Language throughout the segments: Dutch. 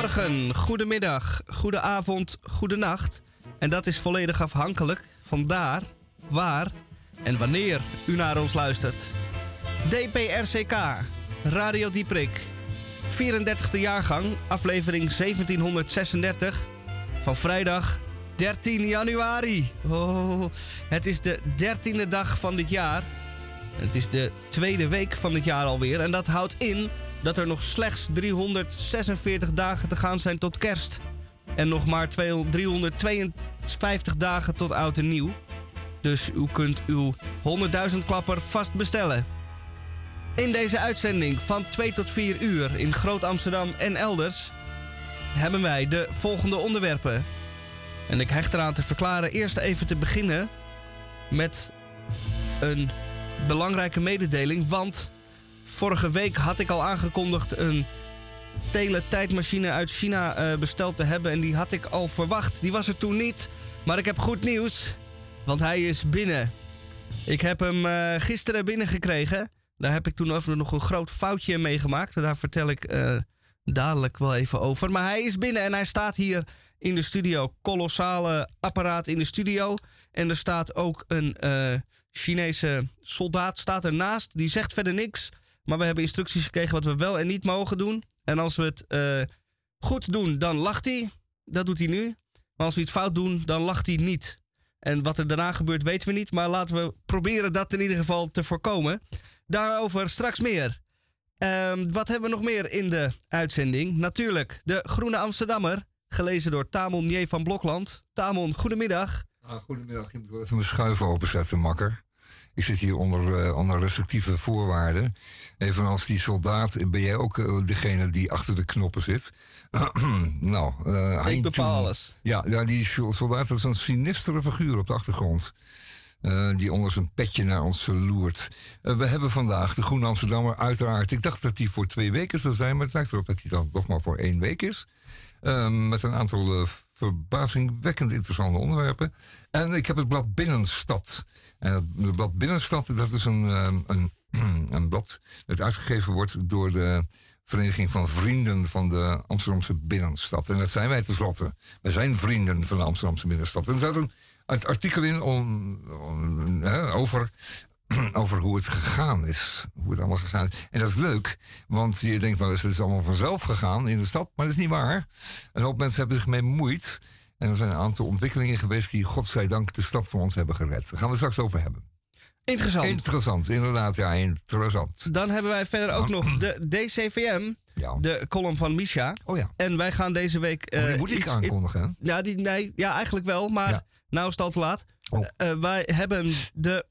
Goedemorgen, goedemiddag, goedenavond, goedenacht. En dat is volledig afhankelijk van daar, waar en wanneer u naar ons luistert. DPRCK, Radio Dieprik, 34e jaargang, aflevering 1736 van vrijdag 13 januari. Oh, het is de dertiende dag van dit jaar. Het is de tweede week van dit jaar alweer. En dat houdt in dat er nog slechts 346 dagen te gaan zijn tot kerst. En nog maar 352 dagen tot oud en nieuw. Dus u kunt uw 100.000 klapper vast bestellen. In deze uitzending van 2 tot 4 uur in Groot Amsterdam en elders hebben wij de volgende onderwerpen. En ik hecht eraan te verklaren eerst even te beginnen met een belangrijke mededeling. Want vorige week had ik al aangekondigd een teletijdmachine uit China uh, besteld te hebben. En die had ik al verwacht. Die was er toen niet. Maar ik heb goed nieuws. Want hij is binnen. Ik heb hem uh, gisteren binnengekregen. Daar heb ik toen over nog een groot foutje mee gemaakt. Daar vertel ik uh, dadelijk wel even over. Maar hij is binnen en hij staat hier in de studio. Kolossale apparaat in de studio. En er staat ook een Chinese soldaat staat ernaast. Die zegt verder niks. Maar we hebben instructies gekregen wat we wel en niet mogen doen. En als we het uh, goed doen, dan lacht hij. Dat doet hij nu. Maar als we het fout doen, dan lacht hij niet. En wat er daarna gebeurt, weten we niet. Maar laten we proberen dat in ieder geval te voorkomen. Daarover straks meer. Um, wat hebben we nog meer in de uitzending? Natuurlijk, de Groene Amsterdammer. Gelezen door Tamon J. van Blokland. Tamon, goedemiddag. Ah, goedemiddag, je moet even mijn schuiven openzetten, makker. Ik zit hier onder, uh, onder restrictieve voorwaarden. Evenals die soldaat ben jij ook uh, degene die achter de knoppen zit. nou, uh, ik bepaal alles. Ja, ja, die soldaat dat is een sinistere figuur op de achtergrond. Uh, die onder zijn petje naar ons loert. Uh, we hebben vandaag de Groene Amsterdammer uiteraard. Ik dacht dat hij voor twee weken zou zijn, maar het lijkt erop dat hij dan nog maar voor één week is. Met een aantal verbazingwekkend interessante onderwerpen. En ik heb het blad Binnenstad. En het blad Binnenstad, dat is een, een, een blad dat uitgegeven wordt door de Vereniging van Vrienden van de Amsterdamse Binnenstad. En dat zijn wij tenslotte. Wij zijn vrienden van de Amsterdamse Binnenstad. En er staat een artikel in over, over hoe het gegaan is. Hoe het allemaal gegaan is. En dat is leuk, want je denkt wel eens, het is allemaal vanzelf gegaan in de stad. Maar dat is niet waar. Een hoop mensen hebben zich mee bemoeid. En er zijn een aantal ontwikkelingen geweest die, godzijdank, de stad voor ons hebben gered. Daar gaan we straks over hebben. Interessant. Interessant, inderdaad, ja, interessant. Dan hebben wij verder ook nog de DCVM. Ja. De column van Misha. Oh ja. En wij gaan deze week. Uh, die moet ik aankondigen. Ja, die, nee, ja, eigenlijk wel. Maar ja. Nou is het al te laat. Oh. Uh, wij hebben de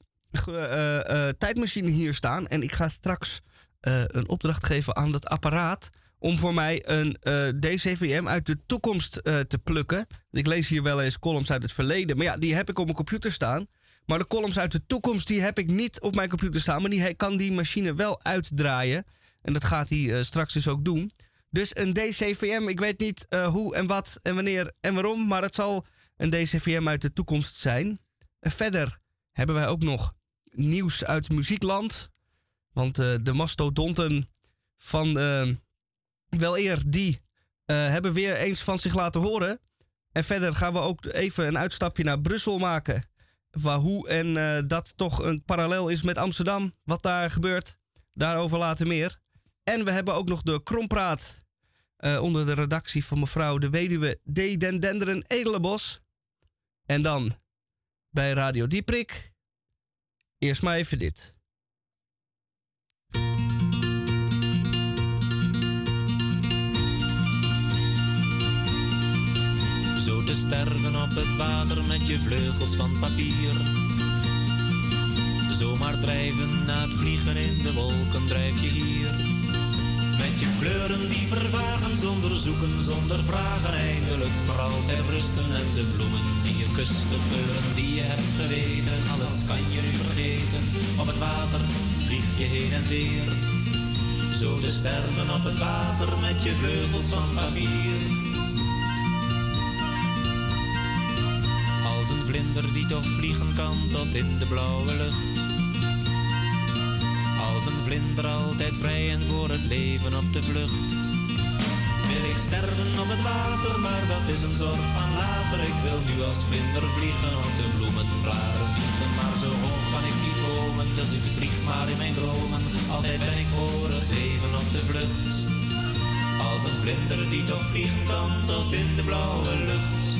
tijdmachine hier staan. En ik ga straks een opdracht geven aan dat apparaat. Om voor mij een DCVM uit de toekomst te plukken. Ik lees hier wel eens columns uit het verleden. Maar ja, die heb ik op mijn computer staan. Maar de columns uit de toekomst, die heb ik niet op mijn computer staan. Maar die kan die machine wel uitdraaien. En dat gaat hij straks dus ook doen. Dus een DCVM, ik weet niet hoe en wat en wanneer en waarom. Maar het zal een DCVM uit de toekomst zijn. En verder hebben wij ook nog nieuws uit muziekland. Want uh, de mastodonten van uh, wel eer, die uh, hebben weer eens van zich laten horen. En verder gaan we ook even een uitstapje naar Brussel maken. Waar hoe en dat toch een parallel is met Amsterdam. Wat daar gebeurt, daarover later meer. En we hebben ook nog de Krompraat. onder de redactie van mevrouw de weduwe D. Den Edelenbos. En dan bij Radio Dieprik. Eerst maar even dit. Zo te sterven op het water met je vleugels van papier. Zomaar drijven na het vliegen in de wolken drijf je hier. Met je kleuren die vervagen zonder zoeken, zonder vragen eindelijk voor altijd rusten. En de bloemen die je kust, de geuren die je hebt geweten, alles kan je nu vergeten. Op het water vlieg je heen en weer. Zo te sterven op het water met je vleugels van papier. Als een vlinder die toch vliegen kan tot in de blauwe lucht als een vlinder altijd vrij en voor het leven op de vlucht. wil ik sterven op het water, maar dat is een zorg van later. Ik wil nu als vlinder vliegen op de bloemenblaren vliegen. Maar zo hoog kan ik niet komen, dus ik vlieg maar in mijn dromen. Altijd ben ik voor het leven op de vlucht. Als een vlinder die toch vliegen kan tot in de blauwe lucht.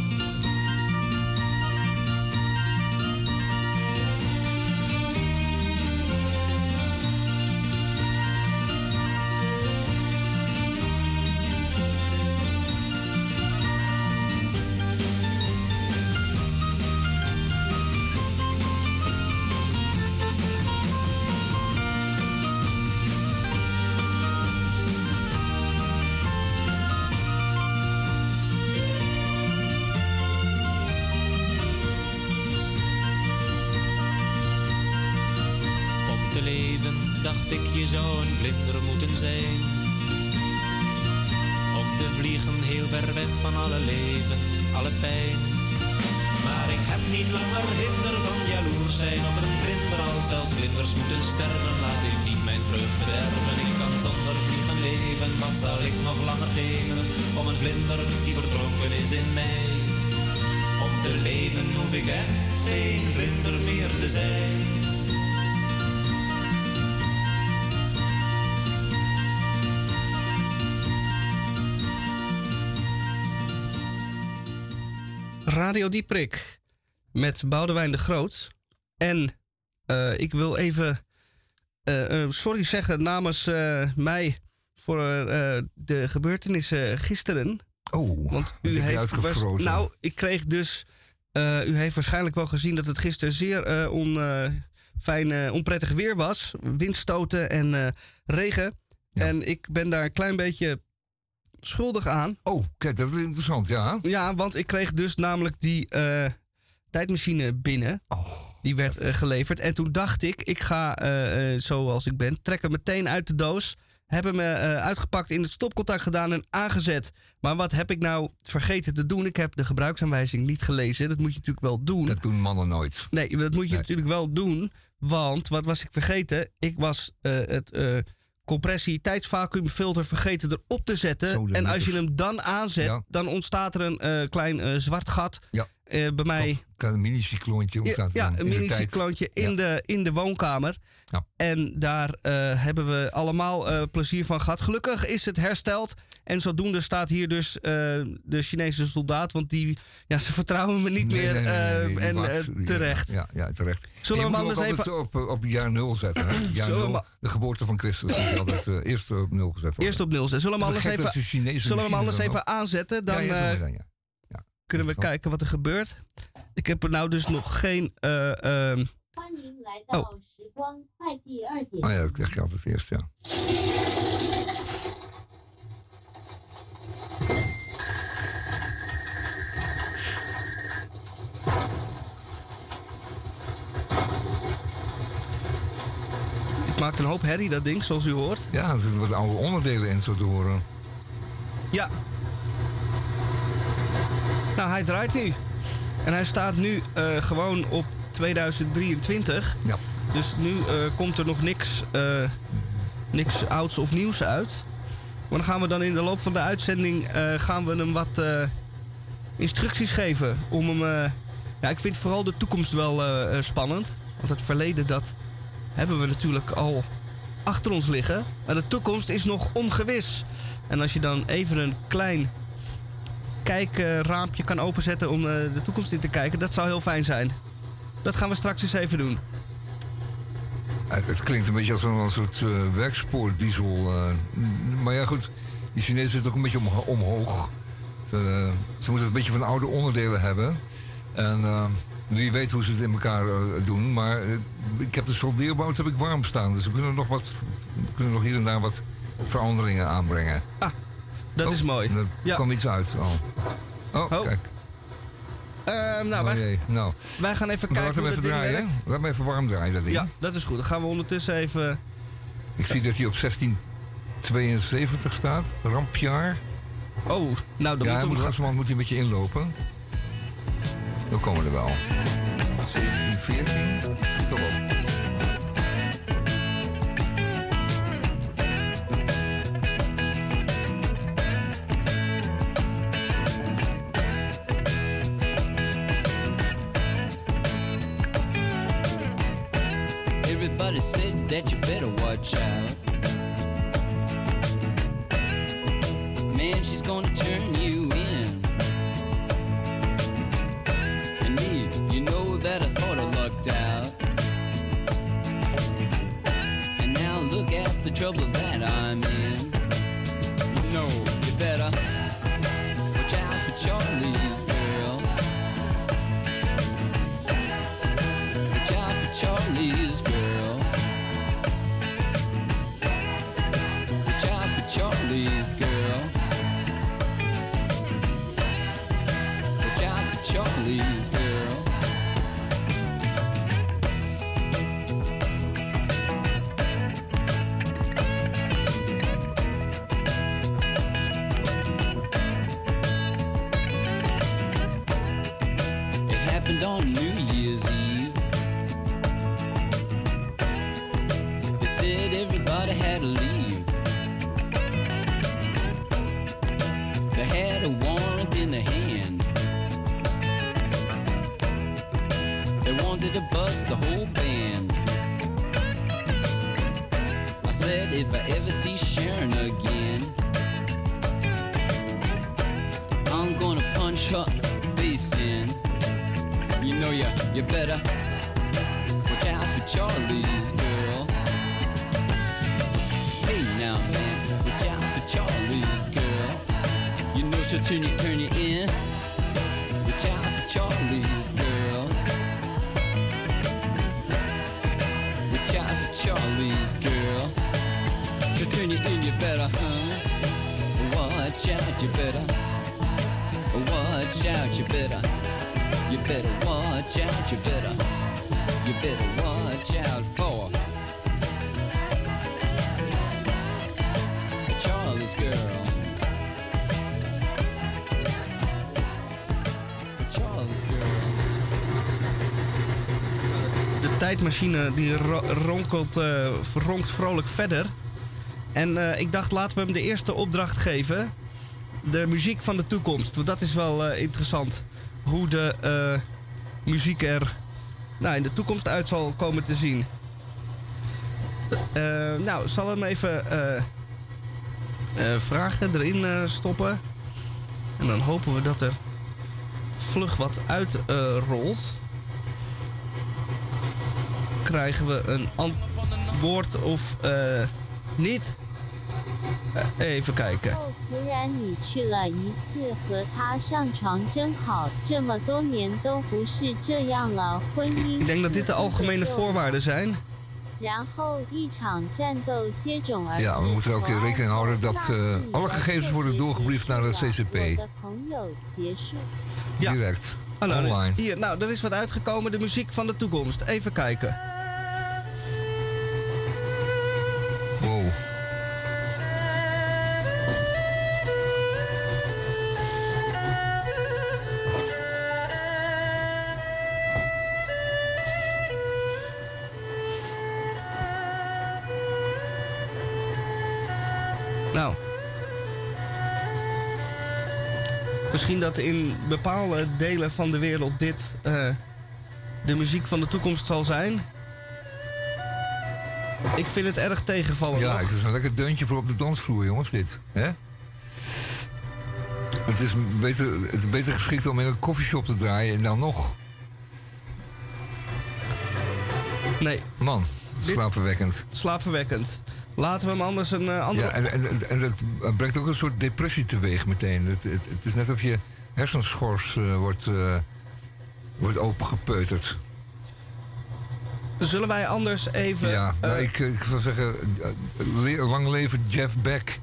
Radio Dieprik met Boudewijn de Groot. En eh, ik wil even eh, eh, sorry zeggen namens mij voor de gebeurtenissen gisteren. Oh, Want u heeft. uitgefrozen? Nou, ik kreeg dus. u heeft waarschijnlijk wel gezien dat het gisteren zeer on, fijn, onprettig weer was. Windstoten en regen. Ja. En ik ben daar een klein beetje schuldig aan. Oh, kijk, dat is interessant, ja. Ja, want ik kreeg dus namelijk die eh, tijdmachine binnen. Oh, Die werd eh, geleverd. En toen dacht ik, ik ga eh, zoals ik ben, trek hem meteen uit de doos. Heb hem eh, eh, uitgepakt, in het stopcontact gedaan en aangezet. Maar wat heb ik nou vergeten te doen? Ik heb de gebruiksaanwijzing niet gelezen. Dat moet je natuurlijk wel doen. dat doen mannen nooit. Nee, dat moet je Nee. natuurlijk wel doen. Want, wat was ik vergeten? Ik was het compressie tijdsvacuumfilter vergeten erop te zetten. En als je hem dan aanzet, Ja. dan ontstaat er een eh, klein eh, zwart gat. Ja. Eh, bij mij. Een mini-cycloontje Ja, een mini-cycloontje in, Ja. de, in de woonkamer. Ja. En daar eh, hebben we allemaal eh, plezier van gehad. Gelukkig is het hersteld. En zodoende staat hier dus de Chinese soldaat. Want die, ja, ze vertrouwen me niet Nee, meer. nee, nee, en terecht. Ja, ja, terecht. Zullen En we hem anders even... op, op jaar nul zetten. Hè? Jaar nul, de geboorte van Christus altijd eerst op nul gezet worden. Eerst op nul zetten. Zullen we hem anders even, zullen we hem anders even aanzetten? Ja, ja, dan, ja kunnen we kijken wat er gebeurt. Ik heb er nou dus nog geen. Eh, ehm, oh. oh. ja, dat krijg je altijd eerst, ja. Het maakt een hoop herrie, dat ding, zoals u hoort. Ja, er zitten wat oude onderdelen in, zo te horen. Ja, nou, hij draait nu. En hij staat nu eh, gewoon op 2023. Ja. Dus nu eh, komt er nog niks, eh, niks ouds of nieuws uit. Maar dan gaan we dan in de loop van de uitzending gaan we hem wat instructies geven. Om hem. ja, ik vind vooral de toekomst wel spannend. Want het verleden, dat hebben we natuurlijk al achter ons liggen. Maar de toekomst is nog ongewis. En als je dan even een klein kijkraampje kan openzetten om eh, de toekomst in te kijken, dat zou heel fijn zijn. Dat gaan we straks eens even doen. Het klinkt een beetje als een, soort eh, werkspoordiesel. eh. Maar ja, goed, die Chinezen zitten ook een beetje omho- omhoog. Ze, ze moeten een beetje van oude onderdelen hebben. En wie weet hoe ze het in elkaar doen. Maar ik heb de soldeerbout heb ik warm staan. Dus we kunnen nog, wat, we kunnen nog hier en daar wat veranderingen aanbrengen. Dat Oh, is mooi. Er Ja. kwam iets uit. Oh, oh, Oh, kijk. Ehm, nou, oh, wij, jee. Nou, wij gaan even kijken hem hoe even draaien. werkt. Laat hem even warm draaien, dat ding. Ja, dat is goed. Dan gaan we ondertussen even... Ik zie dat hij op 1672 staat. Rampjaar. Oh, nou dan ja, moet we... langzamerhand moet hij een beetje inlopen. Dan komen we er wel. 1714. Zit erop. Everybody trouble that I'm in. Tijdmachine die ro- ronkelt, eh, ronkt vrolijk verder. En eh, ik dacht, laten we hem de eerste opdracht geven. De muziek van de toekomst. Want dat is wel eh, interessant. Hoe de muziek er nou, in de toekomst uit zal komen te zien. Nou, zal hem even vragen erin stoppen. En dan hopen we dat er vlug wat uitrolt krijgen we een antwoord of eh, niet. Eh, even kijken. Ik denk dat dit de algemene voorwaarden zijn. Ja, we moeten ook in rekening houden dat alle gegevens worden doorgebriefd naar de CCP. Ja. Direct. Ah, nou, Online. Hier, nou, er is wat uitgekomen. De muziek van de toekomst. Even kijken. Misschien dat in bepaalde delen van de wereld dit eh, de muziek van de toekomst zal zijn. Ik vind het erg tegenvallen. Ja, het is een lekker deuntje voor op de dansvloer, jongens, dit. Hè? Het is beter, het is beter geschikt om in een koffieshop te draaien en dan nog. Nee, Man, Dit- slaapverwekkend. Laten we hem anders een eh, andere... Ja, en, en, en dat brengt ook een soort depressie teweeg meteen. Het, het, het is net of je hersenschors eh, wordt, eh, wordt opengepeuterd. Zullen wij anders even... ja, nou, ik, ik zou zeggen, le- lang leven Jeff Beck.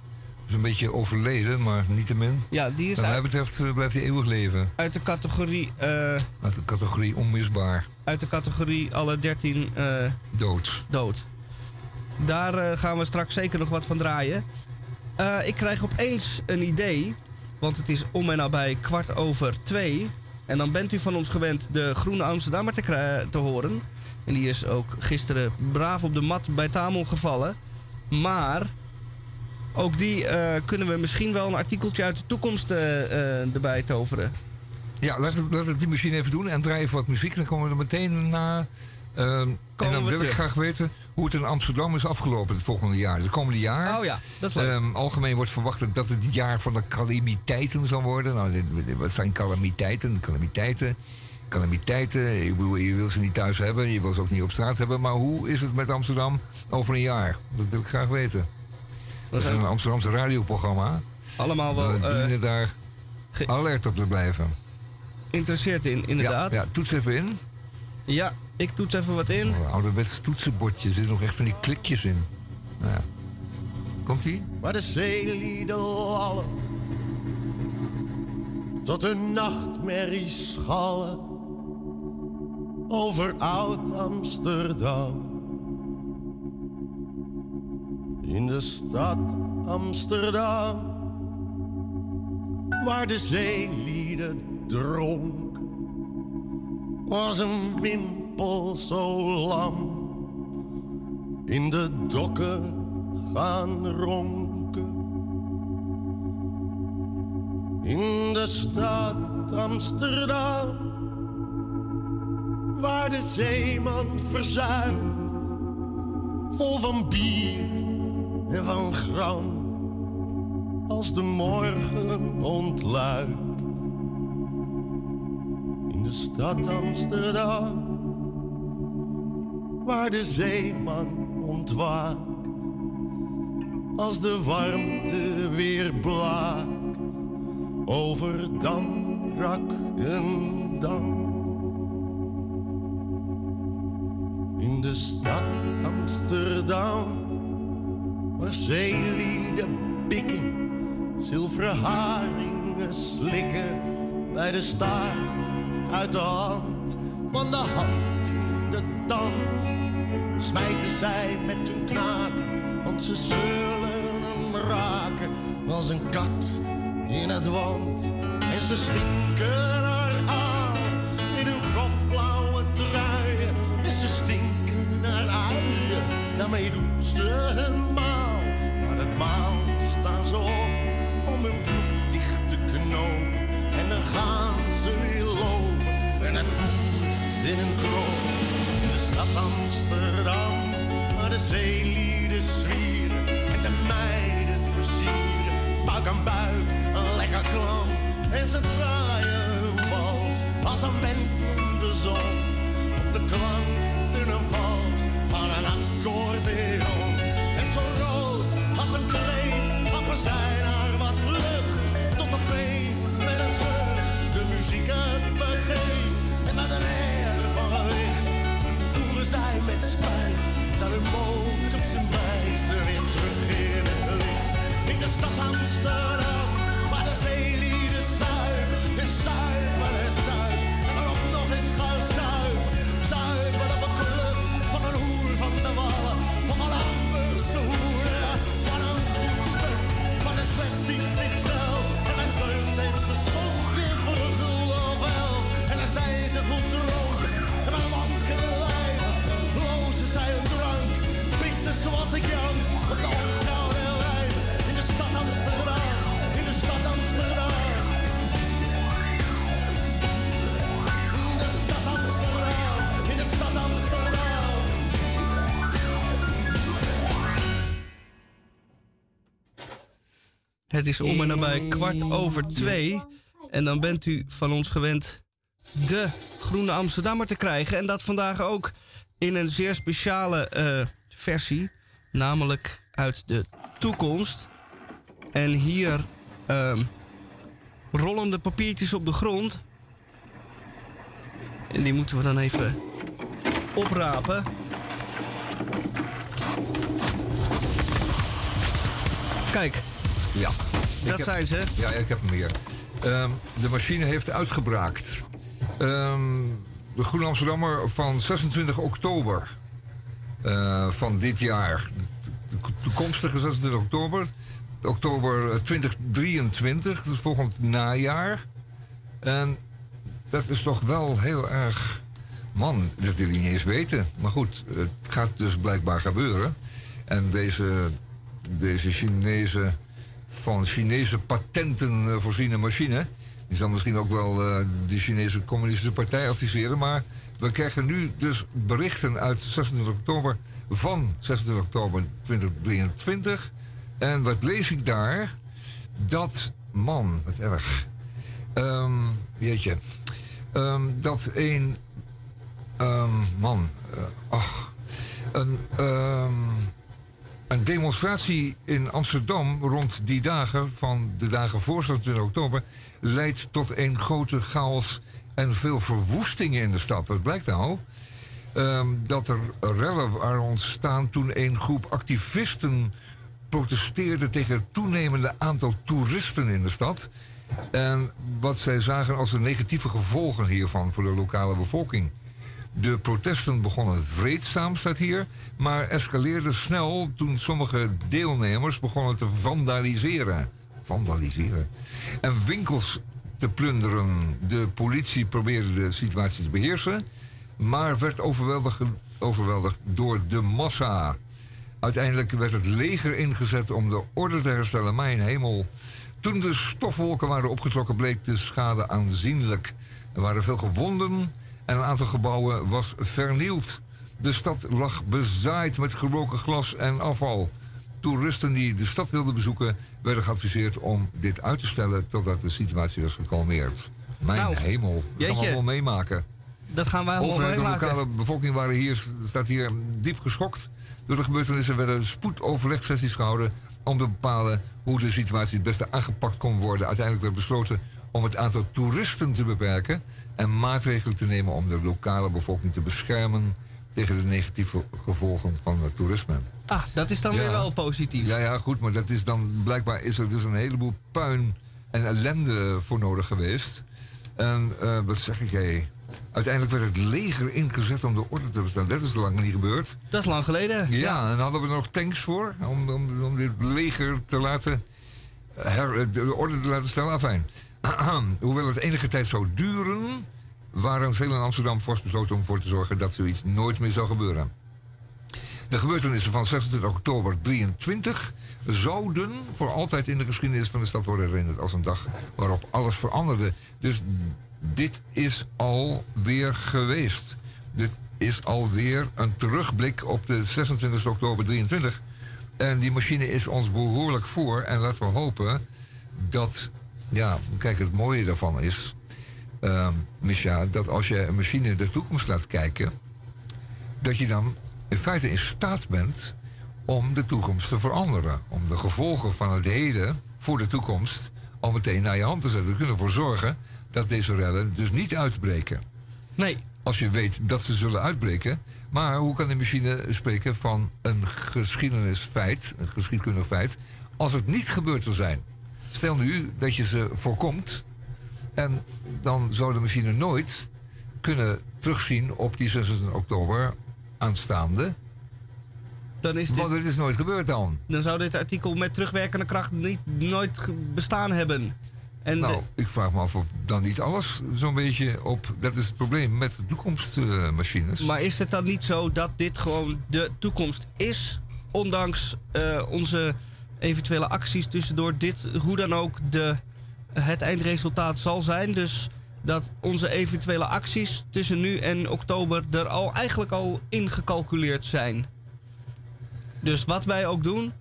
is een beetje overleden, maar niettemin. ja, die is Wat mij betreft blijft hij eeuwig leven. uit de categorie... Uit de categorie onmisbaar. uit de categorie alle 13 eh, Dood. dood. Daar eh, gaan we straks zeker nog wat van draaien. Eh, ik krijg opeens een idee. Want het is om en nabij kwart over twee. En dan bent u van ons gewend de Groene Amsterdammer te, te horen. En die is ook gisteren braaf op de mat bij Tamel gevallen. Maar ook die eh, kunnen we misschien wel een artikeltje uit de toekomst erbij toveren. Ja, laten we, die machine even doen en draaien even wat muziek. Dan komen we er meteen na Ehm, en dan wil ik graag weten hoe het in Amsterdam is afgelopen het volgende jaar. Het komende jaar. Oh ja, dat is leuk. Ehm, algemeen wordt verwacht dat het het jaar van de calamiteiten zal worden. Nou, wat zijn calamiteiten? Calamiteiten. Calamiteiten, ik bedoel, je wil ze niet thuis hebben, je wil ze ook niet op straat hebben. Maar hoe is het met Amsterdam over een jaar? Dat wil ik graag weten. Dat is een Amsterdamse radioprogramma. Allemaal We wel eh dienen daar alert op te blijven. geïnteresseerd in, inderdaad. Ja, toets even in. Ik toets even wat in. Oh, ouderwets toetsenbordje, er zitten nog echt van die klikjes in. Nou ja. Komt-ie? waar de zeelieden lallen. Tot hun nachtmerries schallen over oud-Amsterdam. In de stad Amsterdam, waar de zeelieden dronken, was een wimpel zo lam in de dokken gaan ronken. In de stad Amsterdam, waar de zeeman verzuimt, vol van bier en van gram, als de morgen ontluikt. De stad Amsterdam, waar de zeeman ontwaakt als de warmte weer blaakt over dam, rak en dam. In de stad Amsterdam, waar zeelieden pikken, zilveren haringen slikken, bij de staart uit de hand, van de hand in de tand smijten zij met hun knaken, want ze zullen hem raken als een kat in het wand. En ze stinken naar aan in hun grofblauwe truien. En ze stinken naar uien, daarmee doen ze hun Het is om en nabij kwart over twee. En dan bent u van ons gewend de Groene Amsterdammer te krijgen. En dat vandaag ook in een zeer speciale eh, versie. Namelijk uit de toekomst. En hier ehm, rollen de papiertjes op de grond. En die moeten we dan even oprapen. Kijk, Ja. Dat heb- zijn ze. Ja, ik heb hem hier. Ehm, de machine heeft uitgebraakt. Ehm, de Groene Amsterdammer van 26 oktober eh, van dit jaar. Toekomstige 26 oktober. Oktober eh, 2023, dus volgend najaar. En dat is toch wel heel erg... Man, dat wil je niet eens weten. Maar goed, het gaat dus blijkbaar gebeuren. En deze, deze Chinese, van Chinese patenten eh, voorziene machine... Die zal misschien ook wel eh, de Chinese Communistische Partij adviseren. Maar we krijgen nu dus berichten uit 26 oktober van 26 oktober 2023. En wat lees ik daar? Dat, man, wat erg. Ehm jeetje. Ehm, dat een Ehm, man, eh, ach. Een, ehm, een demonstratie in Amsterdam rond die dagen van de dagen voor 26 oktober leidt tot een grote chaos en veel verwoestingen in de stad. Wat blijkt nou? Ehm, dat er rellen waren ontstaan toen een groep activisten protesteerde tegen het toenemende aantal toeristen in de stad. En wat zij zagen als de negatieve gevolgen hiervan voor de lokale bevolking. De protesten begonnen vreedzaam, staat hier, maar escaleerden snel toen sommige deelnemers begonnen te vandaliseren. Vandaliseren. En winkels te plunderen. De politie probeerde de situatie te beheersen, maar werd overweldigd, overweldigd door de massa. Uiteindelijk werd het leger ingezet om de orde te herstellen. Mijn hemel. Toen de stofwolken waren opgetrokken, bleek de schade aanzienlijk. Er waren veel gewonden en een aantal gebouwen was vernield. De stad lag bezaaid met gebroken glas en afval. Toeristen die de stad wilden bezoeken werden geadviseerd om dit uit te stellen totdat de situatie was gekalmeerd. Mijn Nou, hemel, dat gaan we allemaal meemaken. Dat gaan wij allemaal meemaken. lokale bevolking waren hier, staat hier diep geschokt. Door de gebeurtenissen werden spoedoverlegsessies gehouden om te bepalen hoe de situatie het beste aangepakt kon worden. Uiteindelijk werd besloten om het aantal toeristen te beperken en maatregelen te nemen om de lokale bevolking te beschermen tegen de negatieve gevolgen van het toerisme. Ah, dat is dan Ja. weer wel positief. Ja, ja, goed, maar dat is dan blijkbaar is er dus een heleboel puin en ellende voor nodig geweest. En eh, wat zeg ik, hé? Uiteindelijk werd het leger ingezet om de orde te bestellen. Dat is lang niet gebeurd. Dat is lang geleden. Ja, en hadden we er nog tanks voor om, om, om dit leger te laten her, de orde te laten stellen. Afijn. Hoewel het enige tijd zou duren, waren velen in Amsterdam vast besloten om ervoor te zorgen dat zoiets nooit meer zou gebeuren. De gebeurtenissen van 26 oktober 23 zouden voor altijd in de geschiedenis van de stad worden herinnerd als een dag waarop alles veranderde. Dus dit is alweer geweest. Dit is alweer een terugblik op de 26 oktober 23. En die machine is ons behoorlijk voor. En laten we hopen dat, ja, kijk, het mooie daarvan is, uh, Misha, dat als je een machine de toekomst laat kijken, dat je dan in feite in staat bent om de toekomst te veranderen. Om de gevolgen van het heden voor de toekomst al meteen naar je hand te zetten. We kunnen ervoor zorgen dat deze rellen dus niet uitbreken. Nee. Als je weet dat ze zullen uitbreken. Maar hoe kan de machine spreken van een geschiedenisfeit, een geschiedkundig feit, als het niet gebeurd zou zijn? Stel nu dat je ze voorkomt en dan zou de machine nooit kunnen terugzien op die 26 oktober aanstaande. Dan, is dit, Want het is nooit gebeurd dan. dan zou dit artikel met terugwerkende kracht niet, nooit bestaan hebben. En Nou, de- ik vraag me af of dan niet alles zo'n beetje op. Dat is het probleem met de toekomstmachines. maar is het dan niet zo dat dit gewoon de toekomst is? Ondanks eh, onze eventuele acties tussendoor dit hoe dan ook de, het eindresultaat zal zijn. Dus dat onze eventuele acties tussen nu en oktober er al eigenlijk al ingecalculeerd zijn. Dus wat wij ook doen,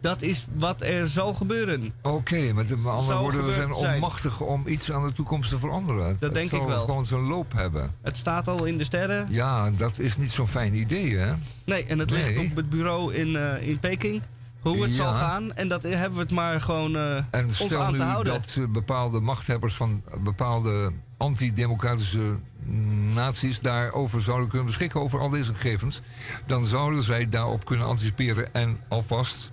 dat is wat er zal gebeuren. Oké, met met andere woorden, we zijn onmachtig om iets aan de toekomst te veranderen. Het denk zal ik wel. gewoon zijn loop hebben. Het staat al in de sterren. Ja, dat is niet zo'n fijn idee, hè? Nee, en het Nee. ligt op het bureau in, eh, in Peking. Hoe het Ja. zal gaan. En dat hebben we het maar gewoon eh, En ons stel aan te houden. dat eh, bepaalde machthebbers van bepaalde antidemocratische naties daarover zouden kunnen beschikken over al deze gegevens, dan zouden zij daarop kunnen anticiperen en alvast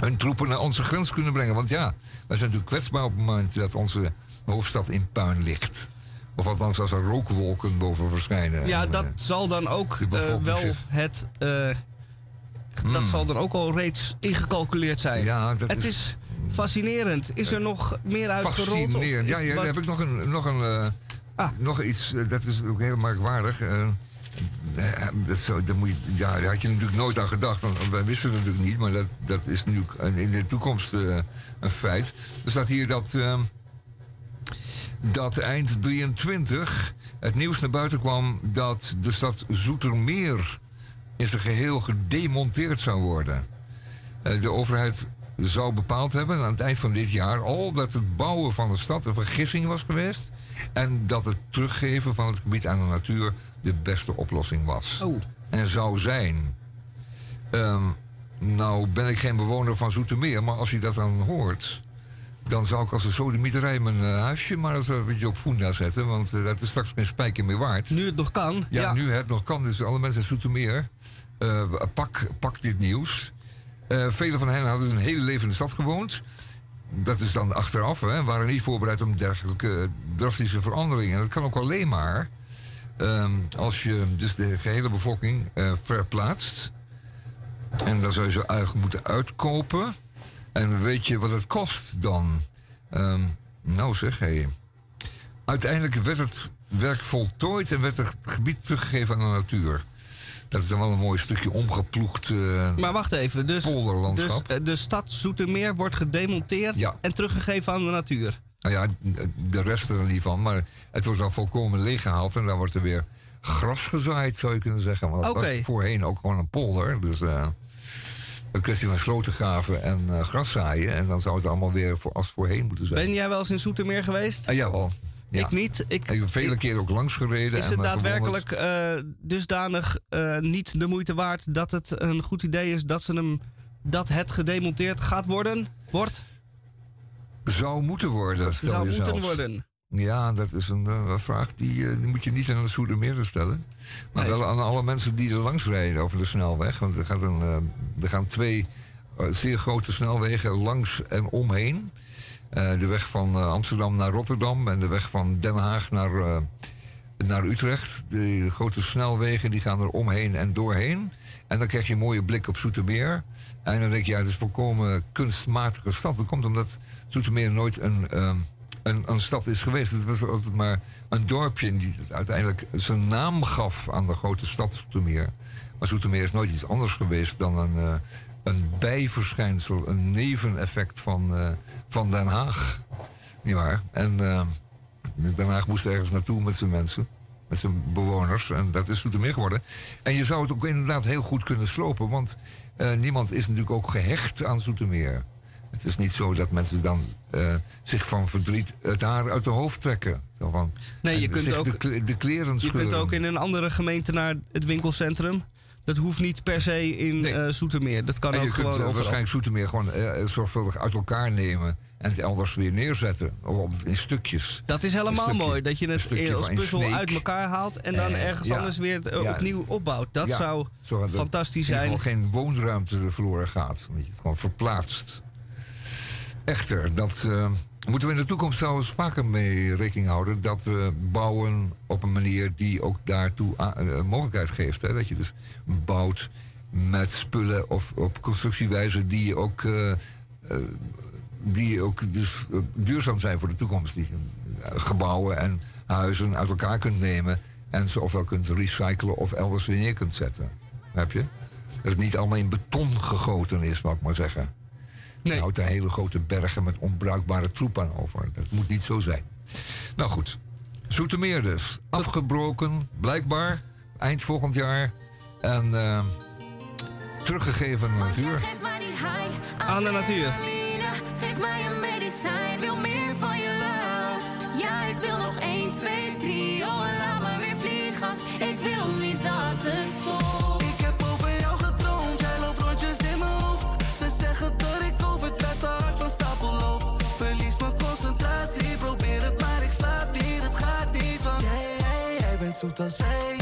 hun troepen naar onze grens kunnen brengen. Want ja, wij zijn natuurlijk kwetsbaar op het moment dat onze hoofdstad in puin ligt. Of althans als er rookwolken boven verschijnen. Ja, En, dat eh, zal dan ook eh, wel het. Dat zal dan ook al reeds ingecalculeerd zijn. Hmm. Ja, dat het is- is, fascinerend. Is er nog meer uitgerold? Fascinerend. Ja, ja, heb ik nog een, nog een eh, Ah. nog iets, eh, dat is ook heel merkwaardig. eh, dat, zo, dat moet je, ja, daar had je natuurlijk nooit aan gedacht. Want wij wisten het natuurlijk niet, maar dat, dat is nu in de toekomst een feit. Er staat hier dat. eh, dat eind 23 het nieuws naar buiten kwam dat de stad Zoetermeer in zijn geheel gedemonteerd zou worden. Eh, De overheid zou bepaald hebben aan het eind van dit jaar al dat het bouwen van de stad een vergissing was geweest. En dat het teruggeven van het gebied aan de natuur de beste oplossing was. Oh. En zou zijn. Ehm, nou ben ik geen bewoner van Zoetermeer, maar als je dat dan hoort. Dan zou ik als een sodemieterij mijn eh, huisje maar eens een beetje op Funda zetten. Want eh, dat is straks geen spijker meer waard. Nu het nog kan. Ja, nu het nog kan. Dus alle mensen in Zoetermeer, eh, pak, pak dit nieuws. Eh velen van hen hadden een hele leven in de stad gewoond. Dat is dan achteraf, hè, waren niet voorbereid op dergelijke drastische veranderingen. En dat kan ook alleen maar ehm, als je dus de gehele bevolking eh, verplaatst. En dan zou je ze eigenlijk moeten uitkopen. En weet je wat het kost dan? Ehm, nou zeg, hé. Uiteindelijk werd het werk voltooid en werd het gebied teruggegeven aan de natuur. Dat is dan wel een mooi stukje omgeploegd eh, Maar wacht even. Dus, dus polderlandschap. eh, de stad Zoetermeer wordt gedemonteerd Ja. en teruggegeven aan de natuur. Nou ja, de rest er niet van. Maar het wordt dan volkomen leeggehaald. En dan wordt er weer gras gezaaid, zou je kunnen zeggen. Want dat was voorheen ook gewoon een polder. Dus eh, een kwestie van sloten graven en eh, gras zaaien. En dan zou het allemaal weer voor, als voorheen moeten zijn. Ben jij wel eens in Zoetermeer geweest? Ah, jawel. Ja. Ik niet. Ik, Ik heb vele ik- keren ook langs gereden. is het me daadwerkelijk eh, dusdanig eh, niet de moeite waard dat het een goed idee is dat, ze hem, dat het gedemonteerd gaat worden? Wordt? Zou moeten worden, stel Zou je moeten worden. Ja, dat is een eh, vraag die, eh, die moet je niet aan de Soedermeerder stellen. Maar Nee. wel aan alle mensen die er langs rijden over de snelweg. Want er, gaat een, eh, er gaan twee zeer grote snelwegen langs en omheen. De weg van Amsterdam naar Rotterdam en de weg van Den Haag naar, naar Utrecht. De grote snelwegen die gaan er omheen en doorheen. En dan krijg je een mooie blik op Zoetermeer. En dan denk je, ja, het is volkomen kunstmatige stad. Dat komt omdat Zoetermeer nooit een, ehm, een, stad is geweest. Het was altijd maar een dorpje die uiteindelijk zijn naam gaf aan de grote stad Zoetermeer. Maar Zoetermeer is nooit iets anders geweest dan een, eh, een bijverschijnsel, een neveneffect van, eh, van Den Haag. Niet waar? En eh, Den Haag moest ergens naartoe met zijn mensen. Met zijn bewoners. En dat is Zoetermeer geworden. En je zou het ook inderdaad heel goed kunnen slopen. Want niemand is natuurlijk ook gehecht aan Zoetermeer. Het is niet zo dat mensen dan eh, zich van verdriet het haar uit de hoofd trekken. Zo van, Nee, je kunt ook- de, kle- de kleren Je kunt ook in een andere gemeente naar het winkelcentrum. Dat hoeft niet per se in Nee. eh, Zoetermeer. Dat kan En ook je kunt gewoon eh, overal. waarschijnlijk Zoetermeer gewoon eh, zorgvuldig uit elkaar nemen. En het elders weer neerzetten. Of in stukjes. Dat is helemaal stukje- mooi. Dat je het als puzzel uit elkaar haalt. En dan Eh, ergens ja. anders weer het, eh, Ja. opnieuw opbouwt. Dat Ja, zou er fantastisch in ieder zijn. geval geen woonruimte verloren gaat. Dat je het gewoon verplaatst. Echter, dat eh, moeten we in de toekomst trouwens vaker mee rekening houden. Dat we bouwen op een manier die ook daartoe eh, mogelijkheid geeft. Hè? Dat je dus bouwt met spullen of op constructiewijze die ook, eh, die ook dus, duurzaam zijn voor de toekomst. Die gebouwen en huizen uit elkaar kunt nemen. En ze ofwel kunt recyclen of elders weer neer kunt zetten. Heb je? Dat het niet allemaal in beton gegoten is, wou ik maar zeggen. Nee. Je houdt er hele grote bergen met onbruikbare troep aan over. Dat moet niet zo zijn. Nou goed, Zoetermeer dus. Afgebroken, blijkbaar, eind volgend jaar. En eh, teruggegeven aan de natuur. Aan de natuur. Geef mij een medicijn. Wil meer jij bent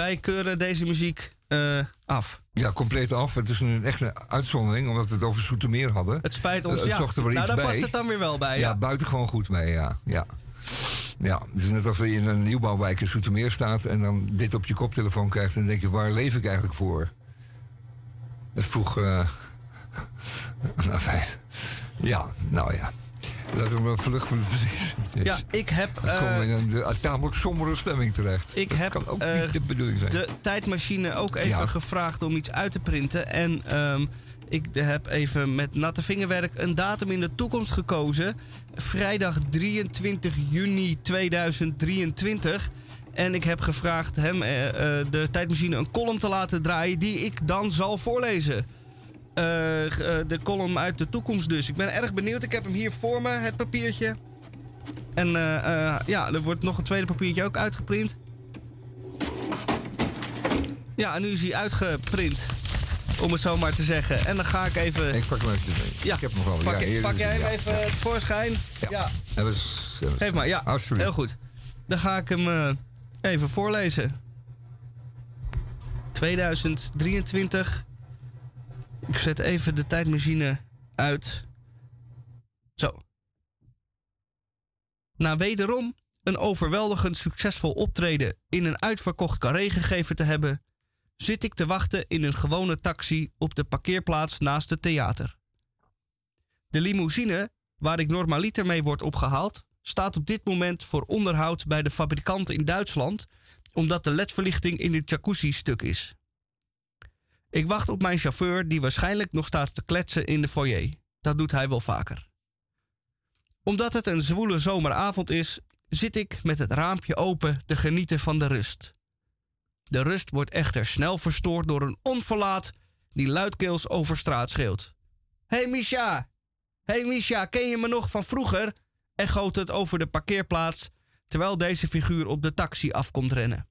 Wij keuren deze muziek eh, af. Ja, compleet af. Het is een echte uitzondering, omdat we het over Zoetermeer hadden. Het spijt ons. Eh, ja. er nou, daar bij. past het dan weer wel bij. Ja, Ja. buitengewoon goed mee, ja. ja. Ja, het is net als je in een nieuwbouwwijk in Zoetermeer staat... en dan dit op je koptelefoon krijgt... en dan denk je, waar leef ik eigenlijk voor? Dat vroeg... eh nou, fijn. Ja, nou ja. Laten we een vlucht van de. Ja, ik heb, Dan komen we eh, in een tamelijk sombere stemming terecht. Ik Dat heb kan ook eh, niet de bedoeling zijn. de tijdmachine ook even Ja. gevraagd om iets uit te printen. En ehm, ik heb even met natte vingerwerk een datum in de toekomst gekozen. Vrijdag 23 juni 2023. En ik heb gevraagd hem eh, de tijdmachine een column te laten draaien die ik dan zal voorlezen. Eh, eh, de column uit de toekomst dus. Ik ben erg benieuwd. Ik heb hem hier voor me, het papiertje. En eh, ja, er wordt nog een tweede papiertje ook uitgeprint. Ja, en nu is hij uitgeprint. Om het zo maar te zeggen. En dan ga ik even... Ik pak hem even. Ja, Ik heb nog wel. pak, ja, pak jij hem ja. even tevoorschijn? Ja. Dat is- dat is- Geef maar, ja. Heel goed. Dan ga ik hem even voorlezen. 2023. Ik zet even de tijdmachine uit. Zo. Na wederom een overweldigend succesvol optreden in een uitverkocht carré gegeven te hebben, zit ik te wachten in een gewone taxi op de parkeerplaats naast het theater. De limousine, waar ik normaliter mee word opgehaald, staat op dit moment voor onderhoud bij de fabrikant in Duitsland, omdat de ledverlichting in de jacuzzi stuk is. Ik wacht op mijn chauffeur, die waarschijnlijk nog staat te kletsen in de foyer. Dat doet hij wel vaker. Omdat het een zwoele zomeravond is, zit ik met het raampje open te genieten van de rust. De rust wordt echter snel verstoord door een onverlaat die luidkeels over straat schreeuwt. Hey Misha! Hey Misha, ken je me nog van vroeger? echoot het over de parkeerplaats, terwijl deze figuur op de taxi afkomt rennen.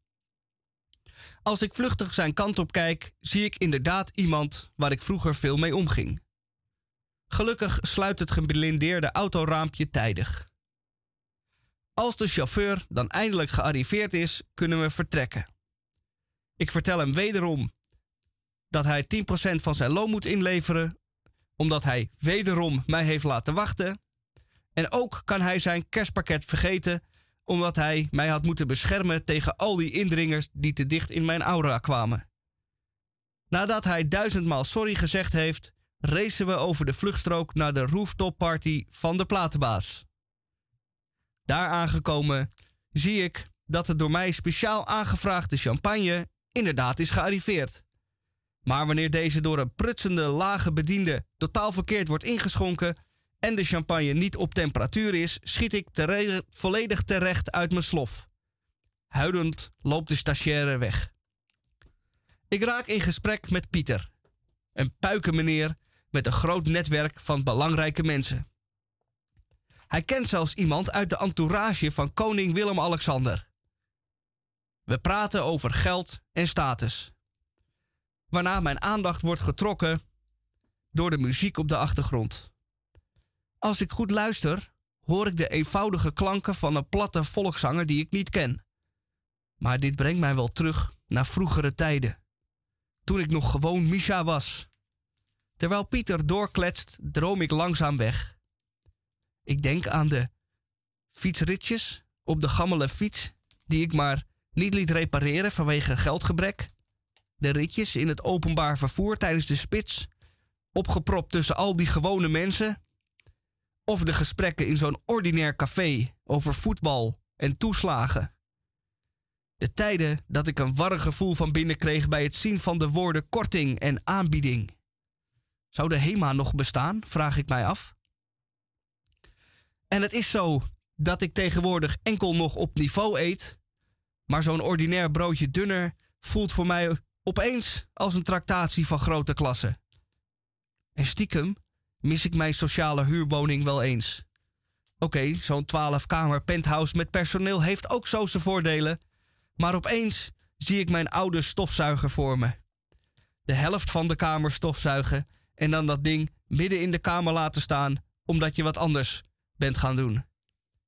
Als ik vluchtig zijn kant op kijk, zie ik inderdaad iemand waar ik vroeger veel mee omging. Gelukkig sluit het geblindeerde autoraampje tijdig. Als de chauffeur dan eindelijk gearriveerd is, kunnen we vertrekken. Ik vertel hem wederom dat hij 10% van zijn loon moet inleveren, omdat hij wederom mij heeft laten wachten. En ook kan hij zijn kerstpakket vergeten, omdat hij mij had moeten beschermen tegen al die indringers die te dicht in mijn aura kwamen. Nadat hij duizendmaal sorry gezegd heeft, racen we over de vluchtstrook naar de rooftop party van de platenbaas. Daar aangekomen zie ik dat de door mij speciaal aangevraagde champagne inderdaad is gearriveerd. Maar wanneer deze door een prutsende lage bediende totaal verkeerd wordt ingeschonken en de champagne niet op temperatuur is, schiet ik volledig terecht uit mijn slof. Huilend loopt de stagiaire weg. Ik raak in gesprek met Pieter, een puikenmeneer met een groot netwerk van belangrijke mensen. Hij kent zelfs iemand uit de entourage van koning Willem-Alexander. We praten over geld en status. Waarna mijn aandacht wordt getrokken door de muziek op de achtergrond. Als ik goed luister, hoor ik de eenvoudige klanken van een platte volkszanger die ik niet ken. Maar dit brengt mij wel terug naar vroegere tijden. Toen ik nog gewoon Misha was. Terwijl Pieter doorkletst, droom ik langzaam weg. Ik denk aan de fietsritjes op de gammele fiets die ik maar niet liet repareren vanwege geldgebrek. De ritjes in het openbaar vervoer tijdens de spits, opgepropt tussen al die gewone mensen. Of de gesprekken in zo'n ordinair café over voetbal en toeslagen. De tijden dat ik een warm gevoel van binnen kreeg bij het zien van de woorden korting en aanbieding. Zou de HEMA nog bestaan, vraag ik mij af. En het is zo dat ik tegenwoordig enkel nog op niveau eet, maar zo'n ordinair broodje dunner voelt voor mij opeens als een tractatie van grote klasse. En stiekem mis ik mijn sociale huurwoning wel eens. Oké, zo'n 12-kamer penthouse met personeel heeft ook zo zijn voordelen. Maar opeens zie ik mijn oude stofzuiger voor me. De helft van de kamer stofzuigen en dan dat ding midden in de kamer laten staan omdat je wat anders bent gaan doen.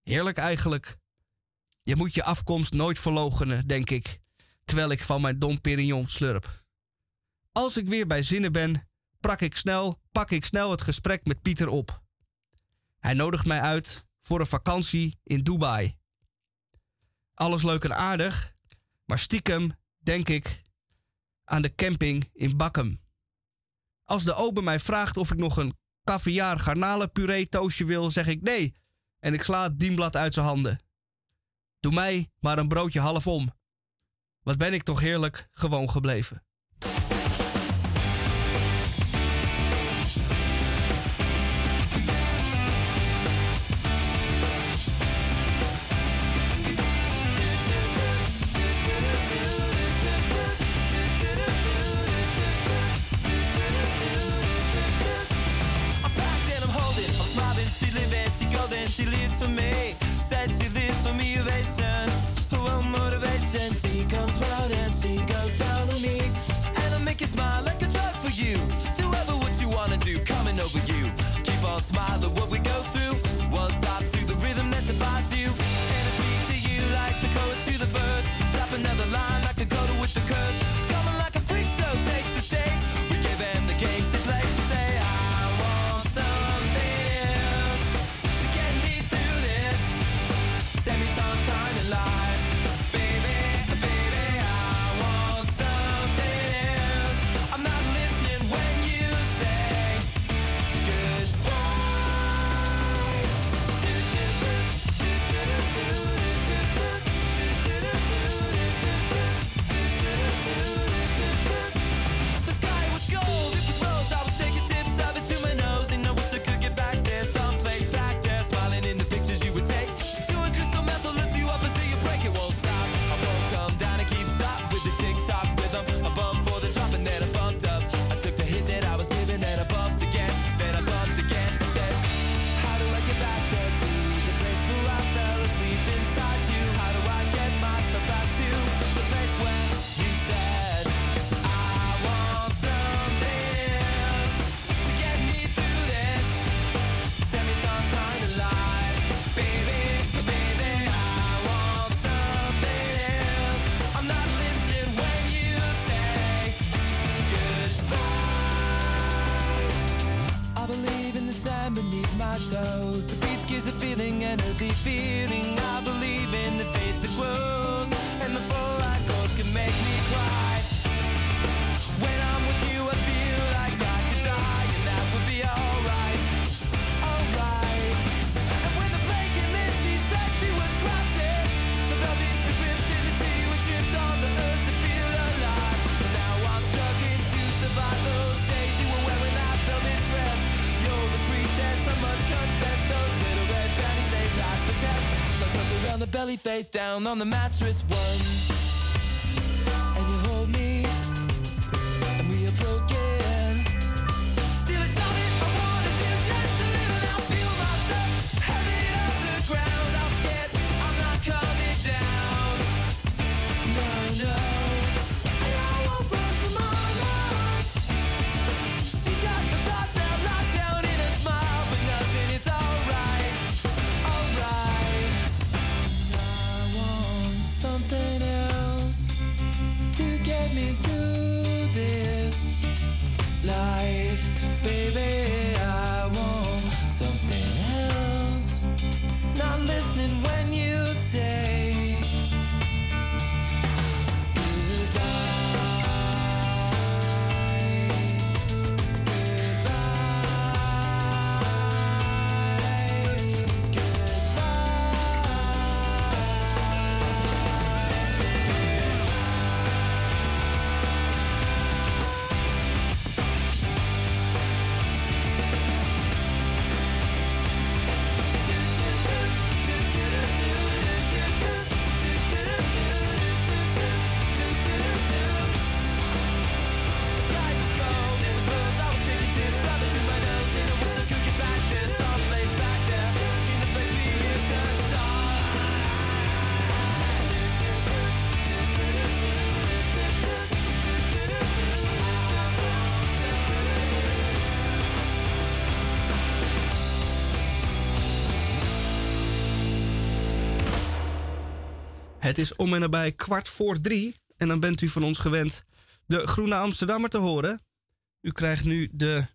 Heerlijk eigenlijk. Je moet je afkomst nooit verlogenen, denk ik, terwijl ik van mijn Dom Perignon slurp. Als ik weer bij zinnen ben, pak ik snel, pak ik snel het gesprek met Pieter op. Hij nodigt mij uit voor een vakantie in Dubai. Alles leuk en aardig, maar stiekem denk ik aan de camping in Bakkum. Als de ober mij vraagt of ik nog een caviar garnalenpuree toastje wil, zeg ik nee en ik sla het dienblad uit zijn handen. Doe mij maar een broodje half om. Wat ben ik toch heerlijk gewoon gebleven. she lives for me. Says she lives for me, ovation. Who want motivation? She comes out and she goes down on me. And I make you smile like a drug for you. Do ever what you wanna do, coming over you. Keep on smiling what we go through. sand beneath my toes. The beats gives a feeling, an earthy feeling. I believe in the faith that grows, and the four I gold can make me cry. belly face down on the mattress. One. Het is om en nabij kwart voor drie. En dan bent u van ons gewend de Groene Amsterdammer te horen. U krijgt nu de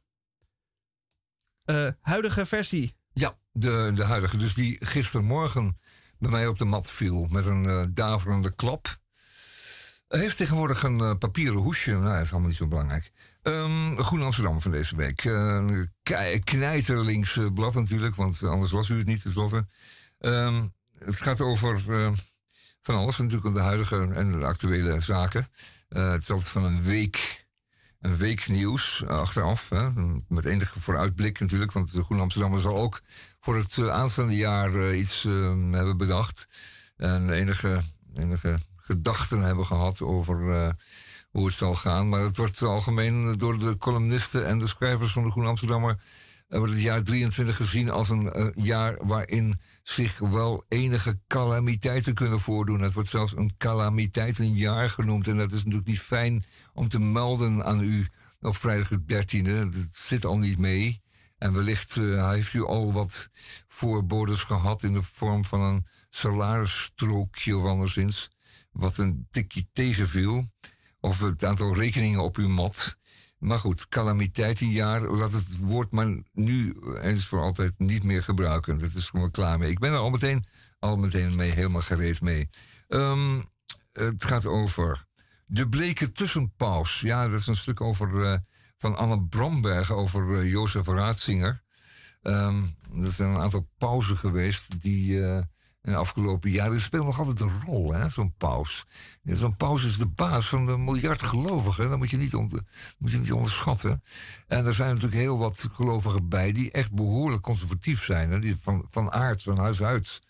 eh, huidige versie. Ja, de, de huidige. Dus die gistermorgen bij mij op de mat viel met een eh, daverende klap. Hij heeft tegenwoordig een eh, papieren hoesje. Nou, dat is allemaal niet zo belangrijk. Um, Groen Amsterdam van deze week. Uh, knijterlinks blad natuurlijk, want anders was u het niet tenslotte. Um, het gaat over van alles, natuurlijk de huidige en de actuele zaken. het is altijd van een week, een week nieuws achteraf. Hè, met enige vooruitblik natuurlijk, want de Groen Amsterdam zal ook voor het aanstaande jaar iets ehm, hebben bedacht. En enige, enige gedachten hebben gehad over hoe het zal gaan. Maar het wordt algemeen door de columnisten en de schrijvers van de Groen Amsterdammer. Wordt het jaar 23 gezien als een uh, jaar waarin zich wel enige calamiteiten kunnen voordoen. Het wordt zelfs een calamiteitenjaar genoemd. En dat is natuurlijk niet fijn om te melden aan u op vrijdag de 13e. Dat zit al niet mee. En wellicht uh, heeft u al wat voorbodes gehad in de vorm van een salarisstrookje of anderszins. Wat een tikje tegenviel of het aantal rekeningen op uw mat. Maar goed, calamiteitenjaar, laat het woord maar nu eens voor altijd niet meer gebruiken. Dat is gewoon klaar mee. Ik ben er al meteen, al meteen mee, helemaal gereed mee. Um, het gaat over de bleke tussenpaus. Ja, dat is een stuk over, uh, van Anne Bromberg over uh, Jozef Raatzinger. Um, er zijn een aantal pauzen geweest die... Uh, in afgelopen jaren speelt nog altijd een rol, hè, zo'n paus. Zo'n paus is de baas van de miljard gelovigen. Dat moet je, niet onder, moet je niet onderschatten. En er zijn natuurlijk heel wat gelovigen bij die echt behoorlijk conservatief zijn. Hè, die van, van aard, van huis uit.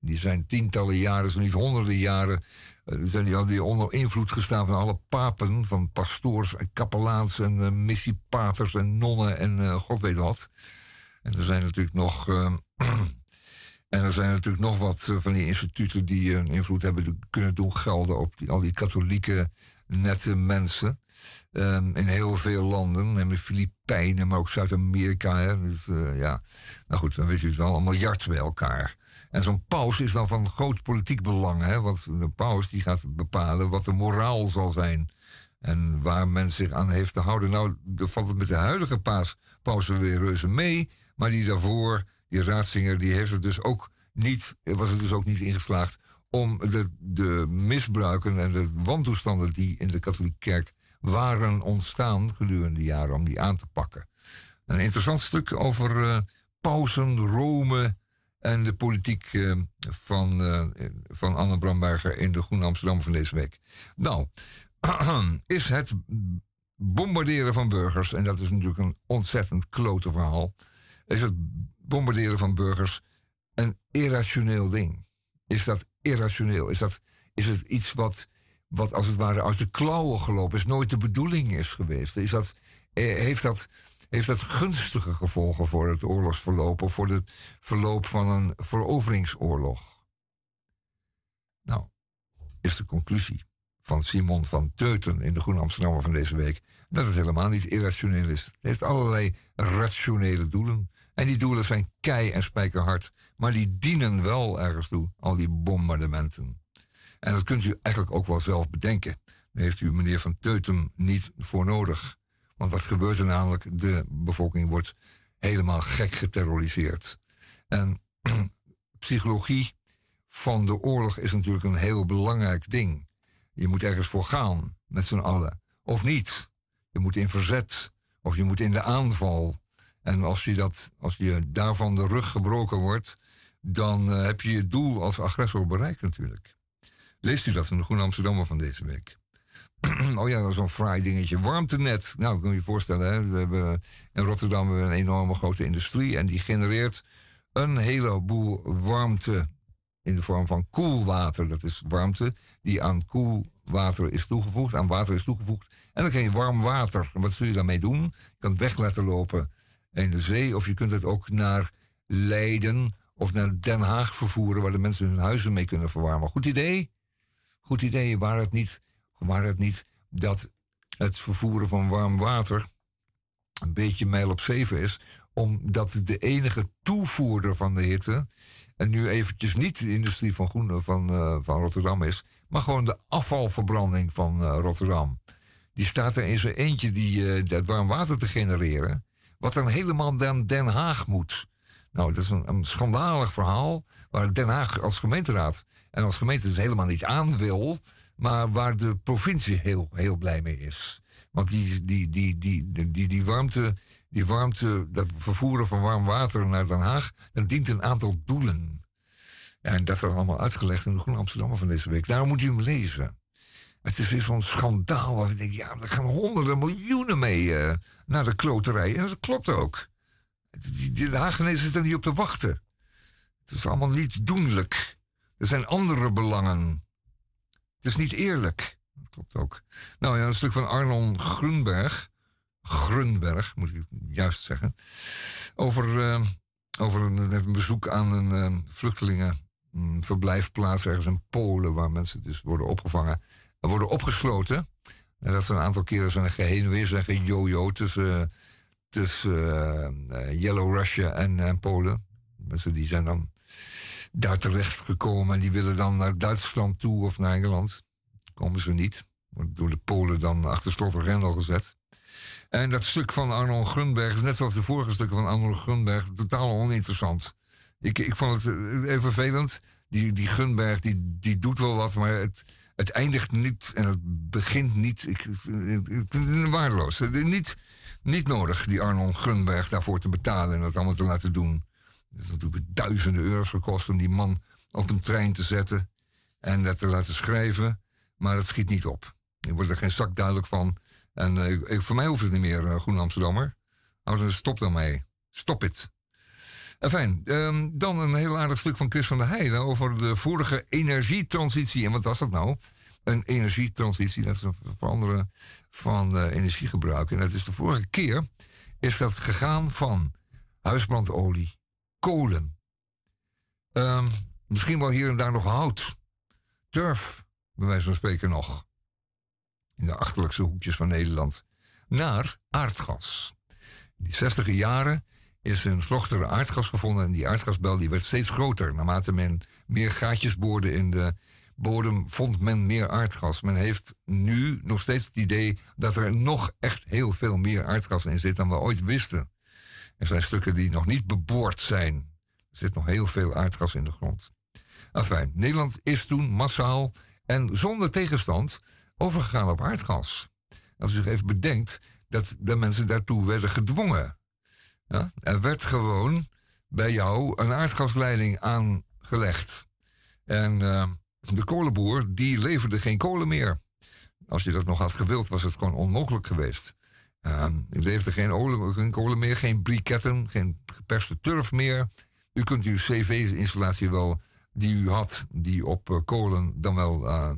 Die zijn tientallen jaren, zo niet honderden jaren. Uh, zijn die die onder invloed gestaan van alle papen. Van pastoors en kapelaans en uh, missiepaters en nonnen en uh, god weet wat. En er zijn natuurlijk nog. En er zijn natuurlijk nog wat van die instituten die een invloed hebben kunnen doen gelden op die, al die katholieke nette mensen. Um, in heel veel landen, namelijk Filipijnen, maar ook Zuid-Amerika. Dus, uh, ja, nou goed, dan weet je het wel, een miljard bij elkaar. En zo'n paus is dan van groot politiek belang, hè, want de paus die gaat bepalen wat de moraal zal zijn. En waar men zich aan heeft te houden. Nou, valt het met de huidige paus, paus weer reuze mee, maar die daarvoor die Raatzinger die heeft het dus ook niet, was er dus ook niet ingeslaagd om de, de misbruiken en de wantoestanden die in de katholieke kerk waren ontstaan gedurende de jaren om die aan te pakken. Een interessant stuk over uh, pausen, Rome en de politiek uh, van, uh, van Anne Bramberger in de Groene Amsterdam van deze week. Nou, is het bombarderen van burgers, en dat is natuurlijk een ontzettend klote verhaal, is het bombarderen van burgers een irrationeel ding? Is dat irrationeel? Is, dat, is het iets wat, wat als het ware uit de klauwen gelopen is, nooit de bedoeling is geweest? Is dat, eh, heeft, dat, heeft dat gunstige gevolgen voor het oorlogsverloop of voor het verloop van een veroveringsoorlog? Nou, is de conclusie van Simon van Teuten in de Groene Amsterdammer van deze week dat het helemaal niet irrationeel is. Het heeft allerlei rationele doelen. En die doelen zijn kei en spijkerhard. Maar die dienen wel ergens toe, al die bombardementen. En dat kunt u eigenlijk ook wel zelf bedenken. Daar heeft u meneer Van Teutem niet voor nodig. Want wat gebeurt er namelijk? De bevolking wordt helemaal gek geterroriseerd. En psychologie van de oorlog is natuurlijk een heel belangrijk ding. Je moet ergens voor gaan, met z'n allen. Of niet. Je moet in verzet. Of je moet in de aanval. En als je, dat, als je daarvan de rug gebroken wordt, dan uh, heb je je doel als agressor bereikt natuurlijk. Leest u dat in de Groene Amsterdammer van deze week? oh ja, dat is een fraai dingetje. Warmtenet. Nou, kan je je voorstellen, hè? we hebben in Rotterdam een enorme grote industrie en die genereert een heleboel warmte in de vorm van koelwater. Dat is warmte die aan koelwater is toegevoegd, aan water is toegevoegd. En dan krijg je warm water. wat zul je daarmee doen? Je kan het weg laten lopen in de zee. Of je kunt het ook naar Leiden of naar Den Haag vervoeren, waar de mensen hun huizen mee kunnen verwarmen. Goed idee? Goed idee. Waar het niet, waar het niet dat het vervoeren van warm water een beetje mijl op zeven is. Omdat de enige toevoerder van de hitte. En nu eventjes niet de industrie van, Groen, van, eh, van Rotterdam is. Maar gewoon de afvalverbranding van eh, Rotterdam. Die staat er in zijn eentje die, eh, dat warm water te genereren. Wat dan helemaal naar Den Haag moet. Nou, dat is een, schandalig verhaal. Waar Den Haag als gemeenteraad en als gemeente dus helemaal niet aan wil. Maar waar de provincie heel, heel blij mee is. Want die, die, die, die, die, die, die warmte, die warmte, dat vervoeren van warm water naar Den Haag, dat dient een aantal doelen. En dat is allemaal uitgelegd in de Groene Amsterdammer van deze week. Daarom moet u hem lezen. Het is weer zo'n schandaal. Waar ik denk, ja, er gaan honderden miljoenen mee eh, naar de kloterij. En dat klopt ook. De Hagenezen er niet op te wachten. Het is allemaal niet doenlijk. Er zijn andere belangen. Het is niet eerlijk. Dat klopt ook. Nou ja, een stuk van Arnon Grunberg. Grunberg, moet ik het juist zeggen. Over, eh, over een, bezoek aan een eh, vluchtelingenverblijfplaats ergens in Polen. Waar mensen dus worden opgevangen en worden opgesloten. En dat ze een aantal keren zijn geheen en weer zijn gejojo tussen, tussen eh, eh, Yellow Russia en, en Polen. Mensen die zijn dan daar terecht gekomen en die willen dan naar Duitsland toe of naar Engeland. Komen ze niet. Wordt door de Polen dan achter slot en grendel gezet. En dat stuk van Arnold Grunberg is net zoals de vorige stukken van Arnold Grunberg totaal oninteressant. Ik, ik vond het eh, even vervelend. Die, die Grunberg die, die doet wel wat, maar het, het eindigt niet en het begint niet. Ik, ik, waardeloos. Is Niet, niet nodig die Arnold Grunberg daarvoor te betalen en dat allemaal te laten doen. Het is natuurlijk duizenden euro's gekost om die man op een trein te zetten en dat te laten schrijven. Maar dat schiet niet op. Er wordt er geen zak duidelijk van. En eh, voor mij hoeft het niet meer, uh, Groen Amsterdammer. Stop dan mee. Stop het. Fijn, dan een heel aardig stuk van Chris van der Heijden over de vorige energietransitie. En wat was dat nou? Een energietransitie, dat is een veranderen van eh, energiegebruik. En dat is de vorige keer is dat gegaan van huisbrandolie, kolen, ehm, misschien wel hier en daar nog hout, turf, bij wijze van spreken nog, in de achterlijkste hoekjes van Nederland, naar aardgas. In die zestiger jaren is een slochtere aardgas gevonden en die aardgasbel die werd steeds groter. Naarmate men meer gaatjes boorde in de bodem, vond men meer aardgas. Men heeft nu nog steeds het idee dat er nog echt heel veel meer aardgas in zit dan we ooit wisten. Er zijn stukken die nog niet beboord zijn. Er zit nog heel veel aardgas in de grond. Enfin, Nederland is toen massaal en zonder tegenstand overgegaan op aardgas. Als u zich even bedenkt dat de mensen daartoe werden gedwongen. Ja, er werd gewoon bij jou een aardgasleiding aangelegd. En eh, de kolenboer, die leverde geen kolen meer. Als je dat nog had gewild, was het gewoon onmogelijk geweest. Uh, u leverde geen, geen kolen meer, geen briketten, geen geperste turf meer. U kunt uw cv-installatie wel, die u had, die op eh, kolen dan wel eh,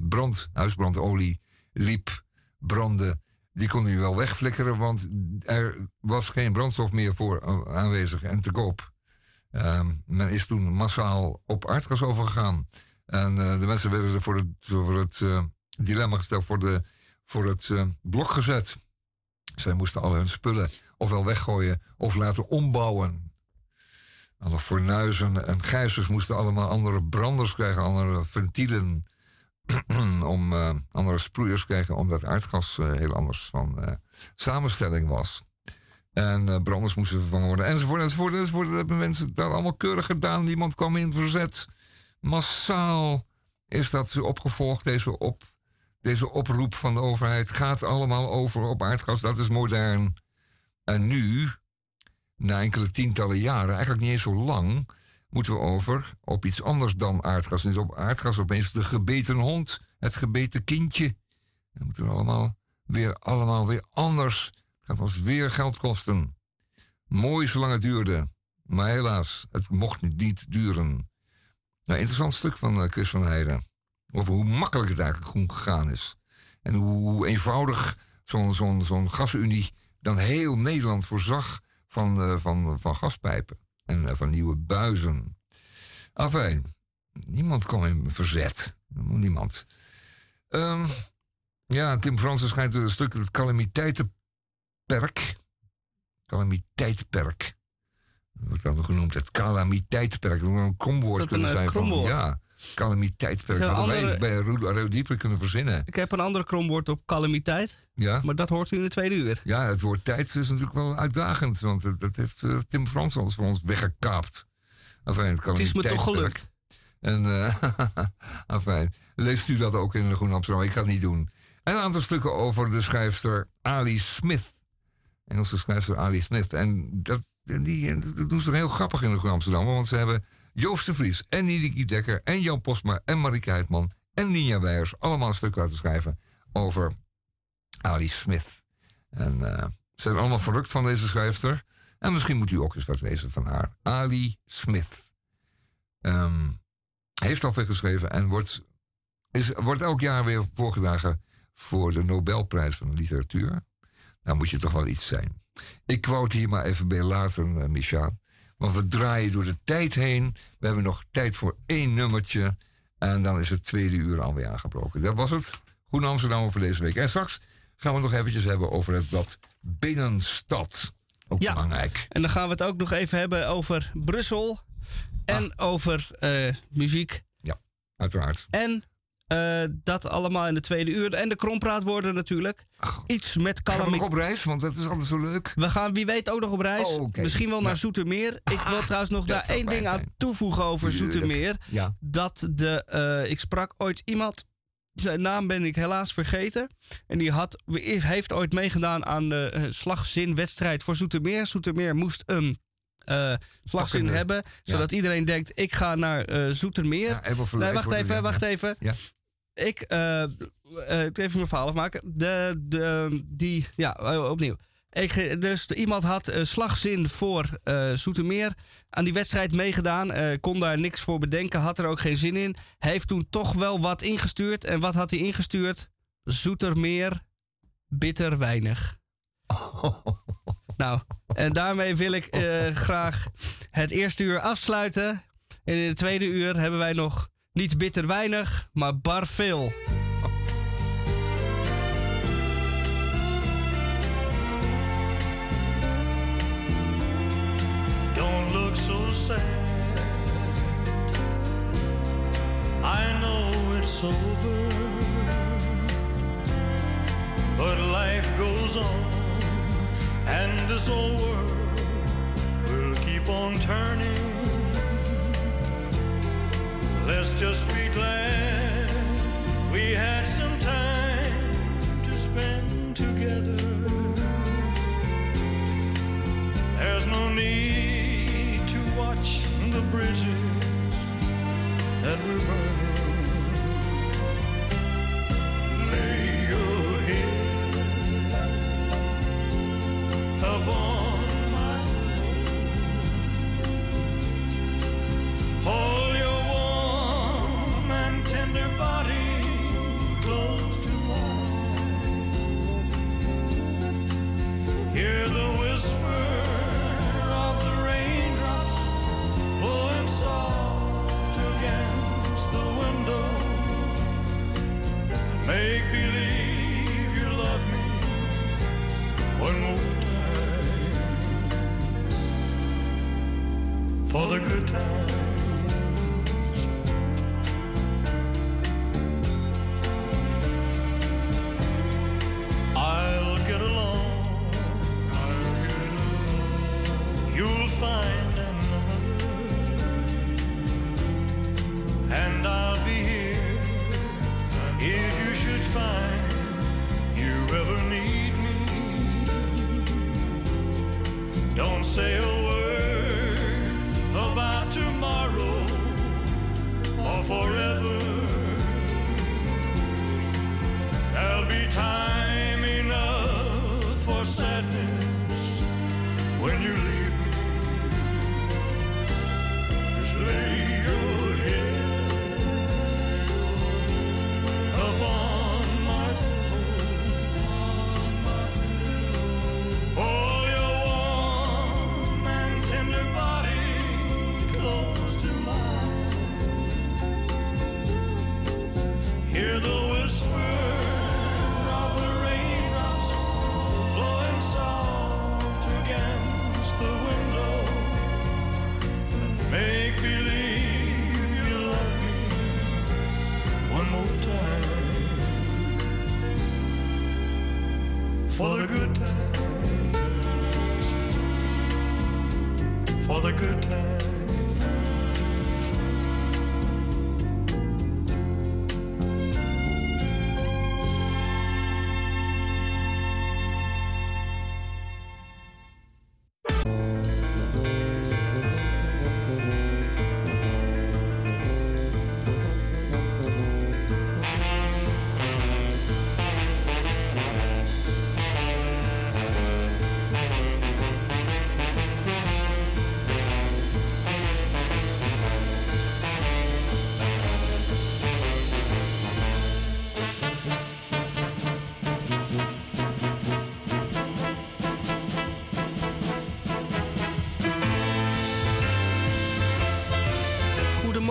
brand, huisbrandolie liep, brandde, die kon u wel wegflikkeren, want er was geen brandstof meer voor eh, aanwezig en te koop. Ehm, men is toen massaal op aardgas overgegaan. En eh, de mensen werden er voor het, eh, dilemma gesteld, voor, de, voor het blok gezet. Zij moesten al hun spullen ofwel weggooien of laten ombouwen. Alle fornuizen en gijzers moesten allemaal andere branders krijgen, andere ventielen. om eh, andere sproeiers krijgen, omdat aardgas eh, heel anders van eh, samenstelling was. En branders moesten vervangen worden, enzovoort, enzovoort, enzovoort. Dat hebben mensen dat allemaal keurig gedaan. Niemand kwam in verzet. Massaal is dat opgevolgd, deze, op, deze oproep van de overheid. Gaat allemaal over op aardgas, dat is modern. En nu, na enkele tientallen jaren, eigenlijk niet eens zo lang, moeten we over op iets anders dan aardgas. Is op aardgas opeens de gebeten hond, het gebeten kindje. Dat moeten we allemaal weer, allemaal weer anders. Het gaat ons weer geld kosten. Mooi zolang het duurde. Maar helaas, het mocht niet duren. Nou, interessant stuk van eh, Chris van Heijden. Over hoe makkelijk het eigenlijk groen gegaan is. En hoe eenvoudig zo'n zo'n zo'n gasunie dan heel Nederland voorzag van, eh, van, van gaspijpen. En eh, van nieuwe buizen. Enfin, niemand kwam in verzet. Niemand. Ehm, ja, Tim Fransen schijnt een stuk het calamiteitperk. Calamiteitperk. Wordt dan genoemd het calamiteitperk. Dat zou een kromwoord Dat kunnen zijn van... Ja, calamiteitperk. Ja, Dat hadden wij bij Radio Dieper kunnen verzinnen. Ik heb een andere kromwoord op calamiteit. Ja. Maar dat hoort u in de tweede uur. Ja, het woord tijd is natuurlijk wel uitdagend. Want dat- heeft eh, Tim Frans al voor ons weggekaapt. Enfin, het, Het is me toch gelukt. En, eh leest u dat ook in de Groene Amsterdam? Ik ga het niet doen. En een aantal stukken over de schrijfster Ali Smith. Engelse schrijfster Ali Smith. En dat, die, dat doen ze heel grappig in de Groene Amsterdam. Want ze hebben Joost de Vries en Nidiki Dekker en Jan Posma en Marieke Heidman en Ninja Weijers allemaal een stuk laten schrijven over Ali Smith. En eh, ze zijn allemaal verrukt van deze schrijfster. En misschien moet u ook eens wat lezen van haar. Ali Smith. Ehm, heeft al veel geschreven en wordt, is, wordt elk jaar weer voorgedragen voor de Nobelprijs van de literatuur. Dan moet je toch wel iets zijn. Ik het hier maar even bij laten, eh, Micha. Want we draaien door de tijd heen. We hebben nog tijd voor één nummertje. En dan is het tweede uur alweer aangebroken. Dat was het. Goede Amsterdam voor deze week. En straks gaan we het nog eventjes hebben over het blad Binnenstad. Ook Ja. belangrijk. En dan gaan we het ook nog even hebben over Brussel. En Ah. over eh, muziek. Uiteraard. En eh, dat allemaal in de tweede uur. En de krompraatwoorden natuurlijk. Iets met Gaan we nog op reis? Want dat is altijd zo leuk. We gaan wie weet ook nog op reis. Oh. Misschien wel naar Ja. Zoetermeer. Ik wil trouwens nog daar één ding aan toevoegen over. Zoetermeer. Ja. Dat de, eh, ik sprak ooit iemand, zijn naam ben ik helaas vergeten. En die had, heeft ooit meegedaan aan de eh, slagzinwedstrijd voor Zoetermeer. Zoetermeer moest een slagzin hebben, zodat iedereen denkt, ik ga naar Zoetermeer. Ja, even nee, verleid wacht worden, even, wacht even. Ja. Ik, eh eh, ik even mijn verhaal afmaken. De, de, die, ja, eh, opnieuw. Ik, dus iemand had slagzin voor Zoetermeer aan die wedstrijd meegedaan. kon daar niks voor bedenken, had er ook geen zin in. Heeft toen toch wel wat ingestuurd. En wat had hij ingestuurd? Zoetermeer, bitter weinig. Nou, en daarmee wil ik graag het eerste uur afsluiten. En in het tweede uur hebben wij nog niet bitter weinig, maar bar veel. Don't look so sad. I know it's over, but life goes on, and this old world will keep on turning. Let's just be glad we had some time to spend together. There's no need to watch the bridges that will burn. Lay your head upon for the good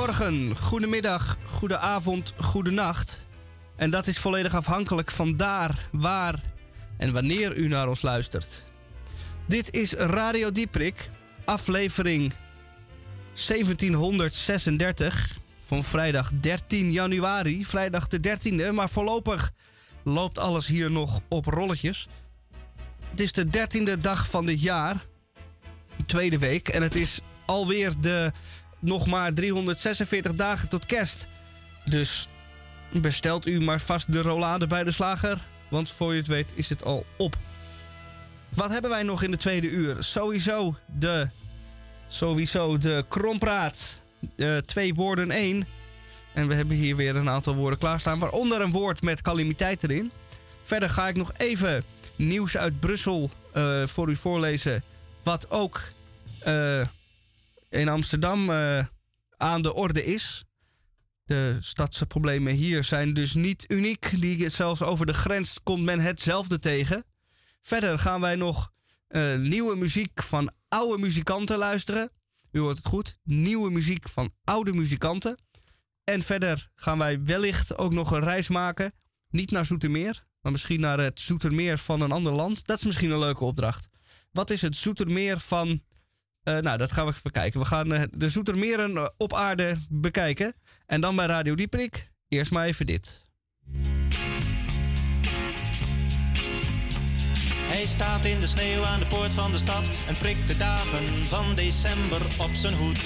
Goedemorgen, goedemiddag, goedenavond, goedenacht. En dat is volledig afhankelijk van daar, waar en wanneer u naar ons luistert. Dit is Radio Dieprik, aflevering 1736 van vrijdag 13 januari. Vrijdag de 13e, maar voorlopig loopt alles hier nog op rolletjes. Het is de 13e dag van dit jaar, tweede week, en het is alweer de nog maar 346 dagen tot kerst. Dus bestelt u maar vast de rollade bij de slager. Want voor je het weet is het al op. Wat hebben wij nog in de tweede uur? Sowieso de, sowieso de krompraat. Eh, twee woorden één. En we hebben hier weer een aantal woorden klaarstaan. Waaronder een woord met calamiteit erin. Verder ga ik nog even nieuws uit Brussel eh, voor u voorlezen. Wat ook eh, in Amsterdam eh, aan de orde is. De stadse problemen hier zijn dus niet uniek. Die, zelfs over de grens komt men hetzelfde tegen. Verder gaan wij nog eh, nieuwe muziek van oude muzikanten luisteren. U hoort het goed. Nieuwe muziek van oude muzikanten. En verder gaan wij wellicht ook nog een reis maken. Niet naar Zoetermeer, maar misschien naar het Zoetermeer van een ander land. Dat is misschien een leuke opdracht. Wat is het Zoetermeer van eh, nou, dat gaan we even kijken. We gaan eh, de Zoetermeren eh, op aarde bekijken. En dan bij Radio Dieperik. Eerst maar even dit. Hij staat in de sneeuw aan de poort van de stad en prikt de dagen van december op zijn hoed.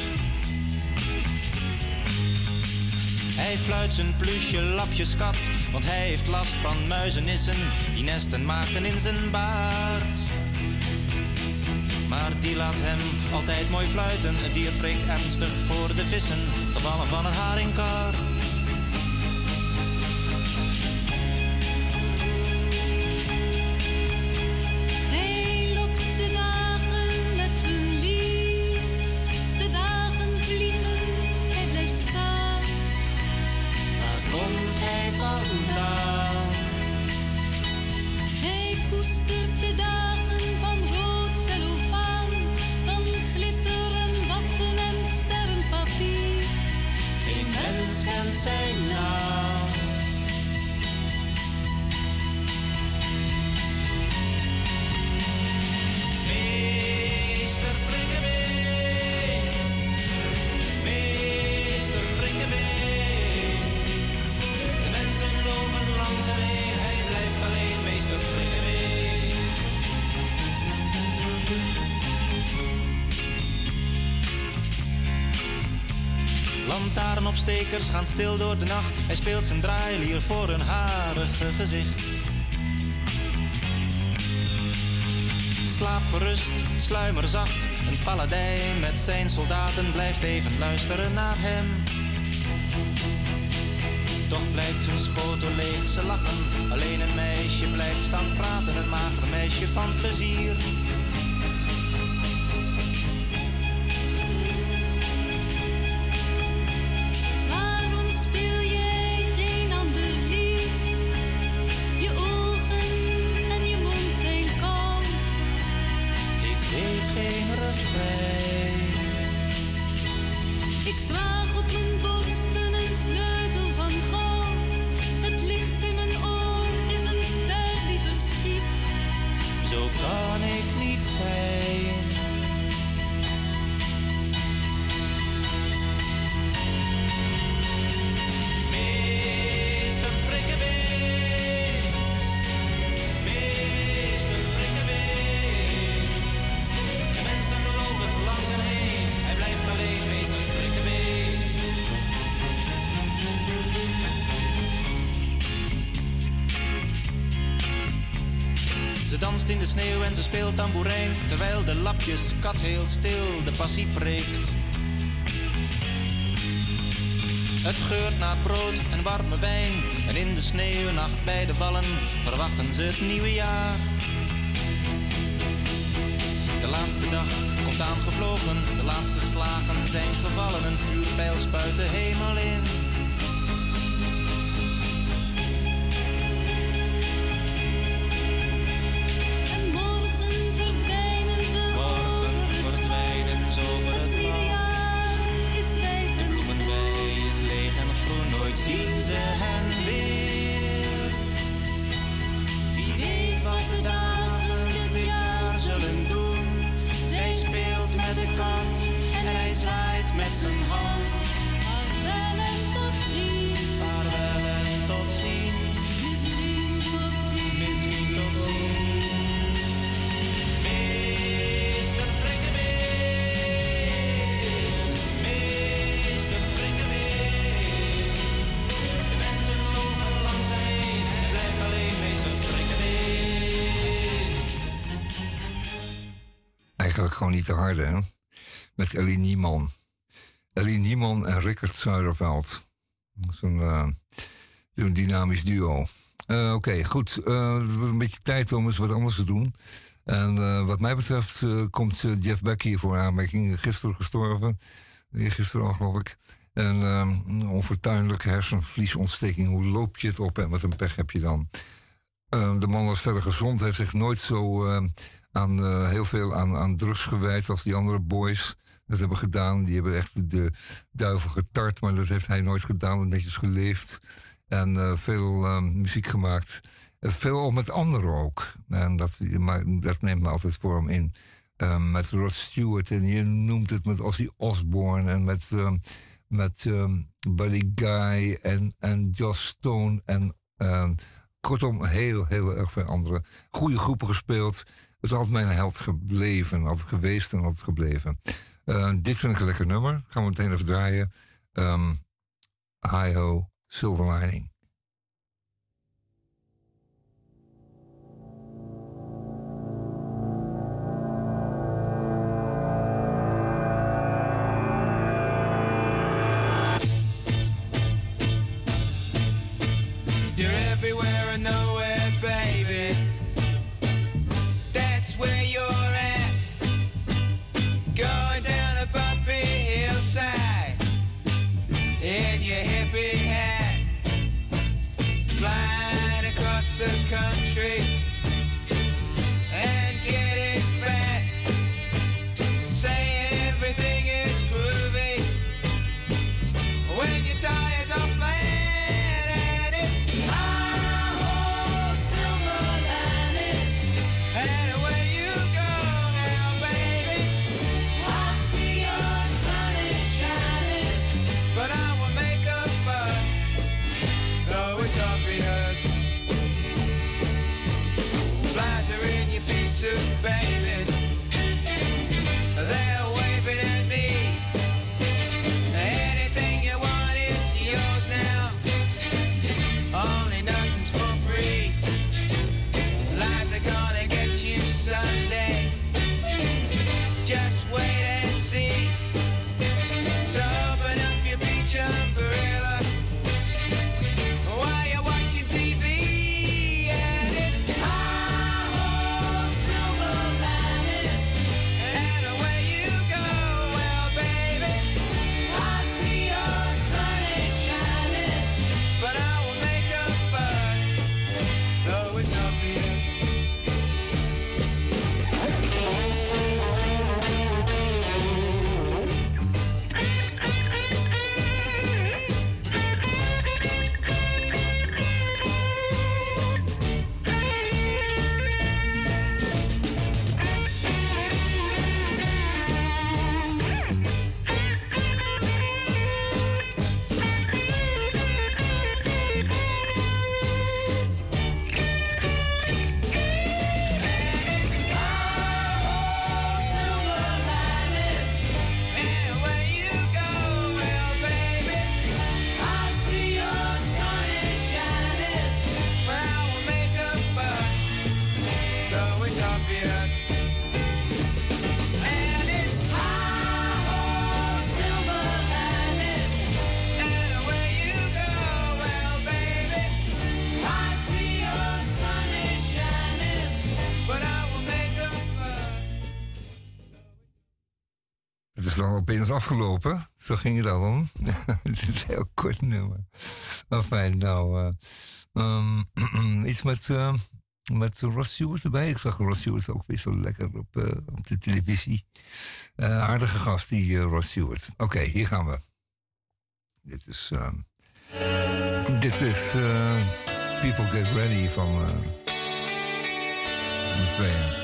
Hij fluit zijn plusje lapjes kat, want hij heeft last van muizenissen die nesten maken in zijn baard. Maar die laat hem altijd mooi fluiten. Het dier prikt ernstig voor de vissen, gevallen van een haringkar. Mens kent zijn Lantaarnopstekers gaan stil door de nacht. Hij speelt zijn draailier voor een harige gezicht. Slaap gerust, sluimer zacht. Een paladijn met zijn soldaten blijft even luisteren naar hem. Toch blijft zijn schotel leeg, ze lachen. Alleen een meisje blijft staan praten, een mager meisje van plezier. Stil de passie preekt. Het geurt naar brood en warme wijn. En in de sneeuwnacht bij de wallen verwachten ze het nieuwe jaar. De laatste dag komt aangevlogen, de laatste slagen zijn gevallen. Een vuurpijl spuit de hemel in. Rickert Zuiderveld. Zo'n eh, zo'n dynamisch duo. Eh, Oké, goed. Eh, het wordt een beetje tijd om eens wat anders te doen. En wat mij betreft komt Jeff Beck hier voor aanmerking. Gisteren gestorven. Gisteren al, geloof ik. En een onfortuinlijke hersenvliesontsteking. Hoe loop je het op en wat een pech heb je dan? Eh, de man was verder gezond, heeft zich nooit zo eh, aan, heel veel aan, aan drugs gewijd als die andere boys dat hebben gedaan. Die hebben echt de duivel getart, maar dat heeft hij nooit gedaan. Netjes geleefd en eh, veel eh, muziek gemaakt. Eh, veel ook met anderen ook. En dat, maar dat neemt me altijd voor hem in. Eh, met Rod Stewart en je noemt het met Ozzy Osbourne en met, eh, met Buddy Guy en, en Stone en kortom heel, heel erg veel andere goede groepen gespeeld. Het is altijd mijn held gebleven, altijd geweest en altijd gebleven. Eh, dit vind ik een lekker nummer. Gaan we meteen even draaien. Um, Hi Ho, Silver Lining. country. Is afgelopen. Zo ging het dan. het is een heel kort nummer. Enfin, nou... ehm, iets met, eh, met Ross Stewart erbij. Ik zag Ross Stewart ook weer zo lekker op, eh, op de televisie. Aardige gast, die Ross Stewart. Oké, hier gaan we. Dit is... ehm, dit is... People Get Ready van... eh van.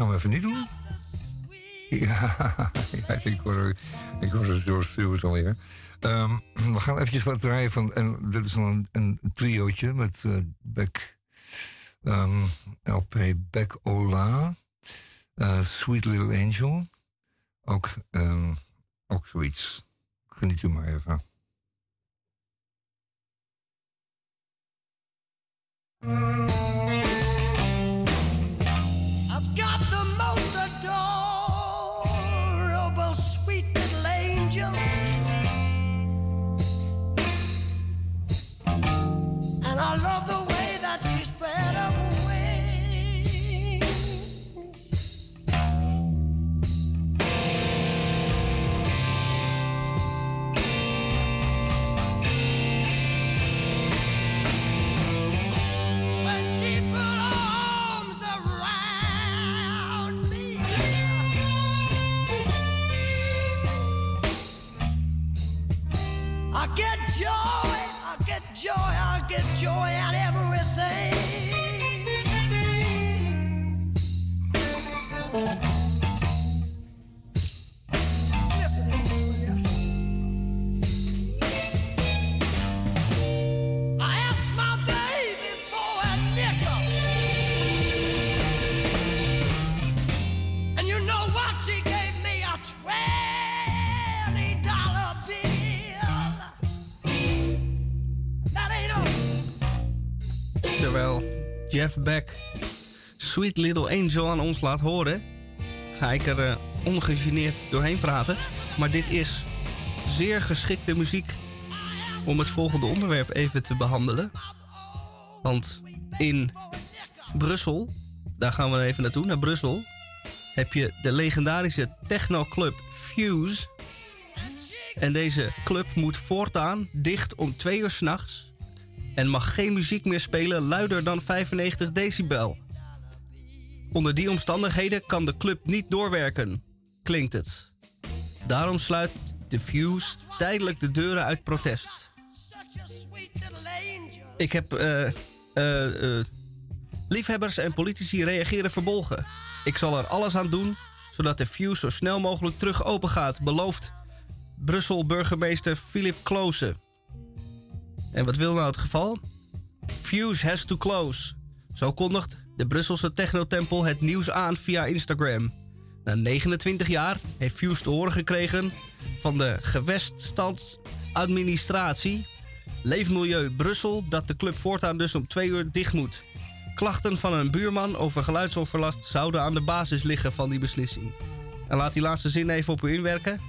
Gaan we even niet doen. Ja, ik hoor, ik hoor het door Stuart alweer. Ehm, we gaan eventjes wat draaien van... En dit is een, een triootje met eh Beck... ehm, LP Beck Ola. eh, Sweet Little Angel. Ook, ehm, ook zoiets. Geniet u maar even. I love the Jeff Beck Sweet Little Angel aan ons laat horen, ga ik er eh, ongegeneerd doorheen praten. Maar dit is zeer geschikte muziek om het volgende onderwerp even te behandelen. Want in Brussel, daar gaan we even naartoe, naar Brussel, heb je de legendarische technoclub Fuse. En deze club moet voortaan dicht om twee uur s'nachts en mag geen muziek meer spelen luider dan 95 decibel. Onder die omstandigheden kan de club niet doorwerken, klinkt het. Daarom sluit de Fuse tijdelijk de deuren uit protest. Ik heb eh, eh, liefhebbers en politici reageren verbolgen. Ik zal er alles aan doen zodat de Fuse zo snel mogelijk terug open gaat, belooft Brussel burgemeester Philip Klose. En wat wil nou het geval? Fuse has to close. Zo kondigt de Brusselse technotempel het nieuws aan via Instagram. Na 29 jaar heeft Fuse te horen gekregen van de geweststandsadministratie Leefmilieu Brussel dat de club voortaan dus om twee uur dicht moet. Klachten van een buurman over geluidsoverlast zouden aan de basis liggen van die beslissing. En laat die laatste zin even op u inwerken.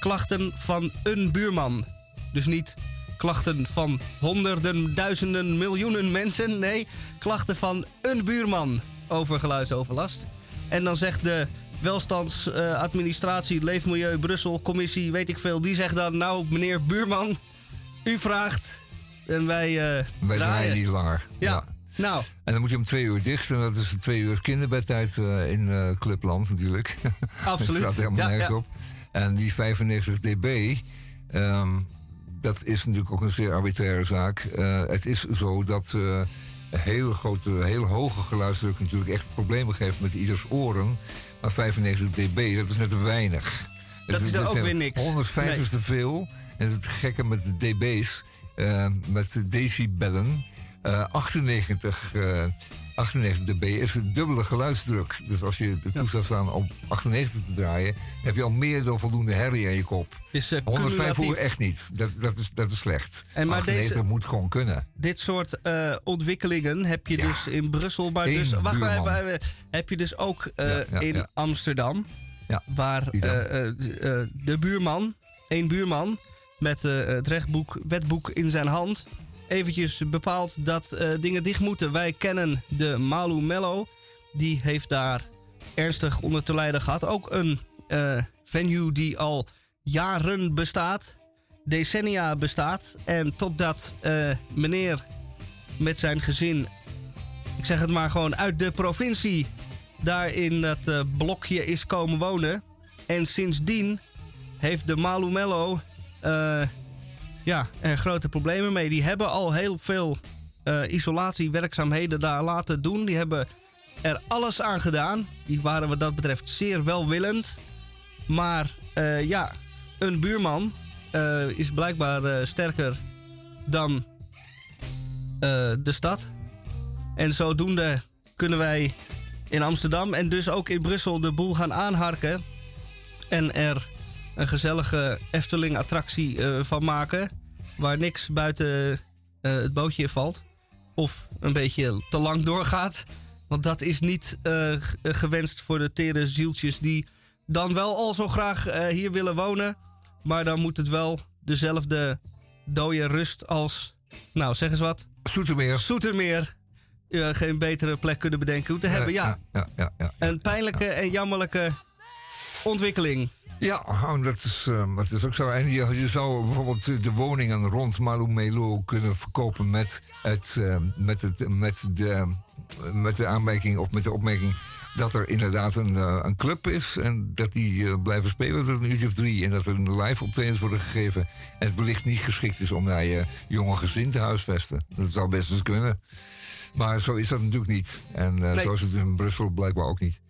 Klachten van een buurman. Dus niet klachten van honderden, duizenden, miljoenen mensen. Nee, klachten van een buurman over geluidsoverlast. En dan zegt de welstandsadministratie, Leefmilieu, Brussel, commissie, weet ik veel. Die zegt dan, nou meneer buurman, u vraagt en wij, eh Wij draaien. niet langer. Ja. Nou. En dan moet je om twee uur dicht. En dat is twee uur kinderbedtijd eh, in eh, Clubland natuurlijk. Absoluut. dat staat helemaal Ja, nergens ja. op. En die 95 dB, ehm, dat is natuurlijk ook een zeer arbitraire zaak. Eh, het is zo dat eh, hele grote, hele hoge geluidsdruk natuurlijk echt problemen geeft met ieders oren. Maar 95 dB, dat is net te weinig. Dat is dan ook weer niks. 105 Nee. is te veel. En het gekke met de dB's, eh, met de decibellen. eh 98, eh 98 dB is een dubbele geluidsdruk. Dus als je de toestel staan om 98 te draaien, heb je al meer dan voldoende herrie aan je kop. Is, eh, 105 cumulatief. hoor echt niet. Dat, dat, is, dat is slecht. En maar 98 deze- moet gewoon kunnen. Dit soort eh, ontwikkelingen heb je dus in Brussel, maar Eén dus, wacht even, even, heb je dus ook eh, Ja, ja, in. Amsterdam, Ja, waar eh, eh, eh, de buurman, één buurman met eh, het rechtboek, wetboek in zijn hand, eventjes bepaalt dat eh, dingen dicht moeten. Wij kennen de Malu Mello, die heeft daar ernstig onder te lijden gehad. Ook een eh, venue die al jaren bestaat, decennia bestaat. En totdat eh, meneer met zijn gezin, ik zeg het maar gewoon uit de provincie, daar in dat blokje is komen wonen. En sindsdien heeft de Malumello ja, er grote problemen mee. Die hebben al heel veel eh, isolatiewerkzaamheden daar laten doen. Die hebben er alles aan gedaan. Die waren wat dat betreft zeer welwillend. Maar eh, ja, een buurman eh, is blijkbaar sterker dan de stad. En zodoende kunnen wij in Amsterdam en dus ook in Brussel de boel gaan aanharken. En er een gezellige Efteling-attractie eh, van maken. Waar niks buiten eh, het bootje valt. Of een beetje te lang doorgaat. Want dat is niet eh, gewenst voor de tere zieltjes die dan wel al zo graag hier willen wonen. Maar dan moet het wel dezelfde dode rust als, nou zeg eens wat. Zoetermeer. Zoetermeer. Ja, geen betere plek kunnen bedenken hoe te hebben. Ja, ja, ja, ja. een pijnlijke en jammerlijke ontwikkeling. Ja, oh, dat is, eh, dat is ook zo. En je, je zou bijvoorbeeld de woningen rond Malumelo kunnen verkopen met, het, eh, met, het, met, de, met de aanmerking of met de opmerking dat er inderdaad een, eh, een club is en dat die eh, blijven spelen tot een uurtje of drie en dat er een live optredens worden gegeven en het wellicht niet geschikt is om naar je jonge gezin te huisvesten. Dat zou best eens kunnen. Maar zo is dat natuurlijk niet. En eh, Nee. zo is het in Brussel blijkbaar ook niet.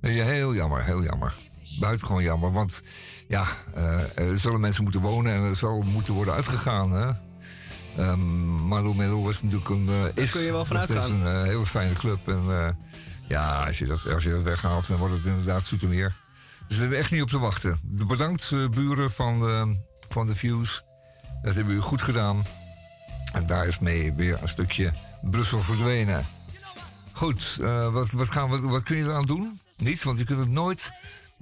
Nee, heel jammer, heel jammer. Buitengewoon jammer, want ja, eh, er zullen mensen moeten wonen en er zal moeten worden uitgegaan. Hè? Ehm Marlo Melo was natuurlijk een, eh, is kun je wel van nog steeds uitgaan. een eh, hele fijne club. En ja, als je, dat, als je dat weghaalt, dan wordt het inderdaad Soetermeer. Dus daar hebben we echt niet op te wachten. Bedankt, buren van de, van de Views. Dat hebben jullie goed gedaan. En daar is mee weer een stukje Brussel verdwenen. Goed, wat, wat, gaan we, wat kun je eraan doen? Niets, want je kunt het nooit.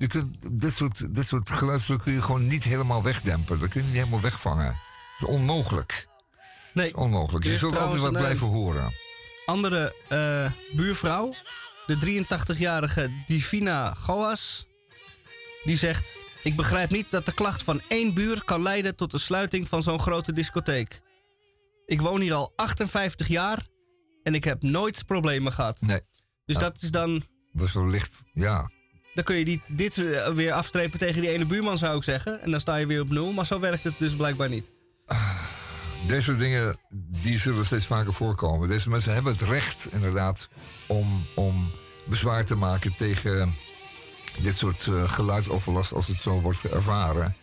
Je kunt, dit, soort, dit soort geluidsdruk kun je gewoon niet helemaal wegdempen. Dat kun je niet helemaal wegvangen. Dat is onmogelijk. Nee. Dat is onmogelijk. Je is zult altijd wat eh, blijven horen. Andere eh, buurvrouw, de 83-jarige Divina Goas, die zegt: Ik begrijp niet dat de klacht van één buur kan leiden tot de sluiting van zo'n grote discotheek. Ik woon hier al 58 jaar en ik heb nooit problemen gehad. Nee. Dus dat is dan. Was zo licht, ja. Dan kun je die, dit eh, weer afstrepen tegen die ene buurman, zou ik zeggen. En dan sta je weer op nul. Maar zo werkt het dus blijkbaar niet. Deze soort dingen die zullen steeds vaker voorkomen. Deze mensen hebben het recht inderdaad om, om bezwaar te maken tegen dit soort eh, geluidsoverlast als het zo wordt ervaren.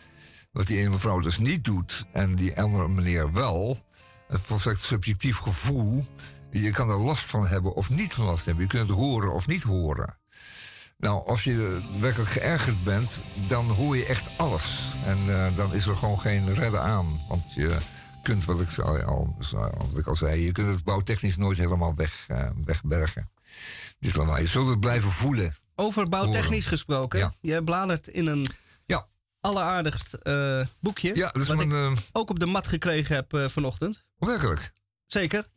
Wat die ene mevrouw dus niet doet en die andere meneer wel. Een volstrekt subjectief gevoel. Je kan er last van hebben of niet last hebben. Je kunt het horen of niet horen. Nou, als je werkelijk geërgerd bent, dan hoor je echt alles. En eh, dan is er gewoon geen redden aan. Want je kunt, wat ik al, al, wat ik al zei, je kunt het bouwtechnisch nooit helemaal weg, eh, wegbergen. Dus lawaai. Je zult het blijven voelen. Over bouwtechnisch Horen. gesproken. Ja. Je bladert in een Ja. alleraardigst eh, boekje. Ja, dat is wat mijn, ik ook op de mat gekregen heb vanochtend. Werkelijk. Zeker.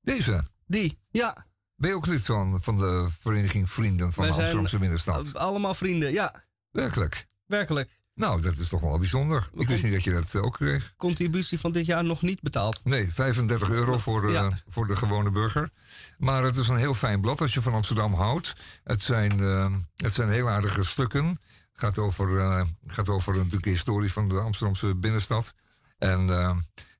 Deze. Die, ja. Ben je ook lid van, van de vereniging Vrienden van de Amsterdamse Binnenstad? Allemaal vrienden, ja. Werkelijk. Werkelijk. Nou, dat is toch wel bijzonder. Ik wist niet dat je dat eh, ook kreeg. Contributie van dit jaar nog niet betaald. Nee, 35 euro voor, eh, Ja. voor de gewone burger. Maar het is een heel fijn blad als je van Amsterdam houdt. Het zijn, eh, het zijn heel aardige stukken. Het gaat over, gaat over natuurlijk de historie van de Amsterdamse binnenstad. En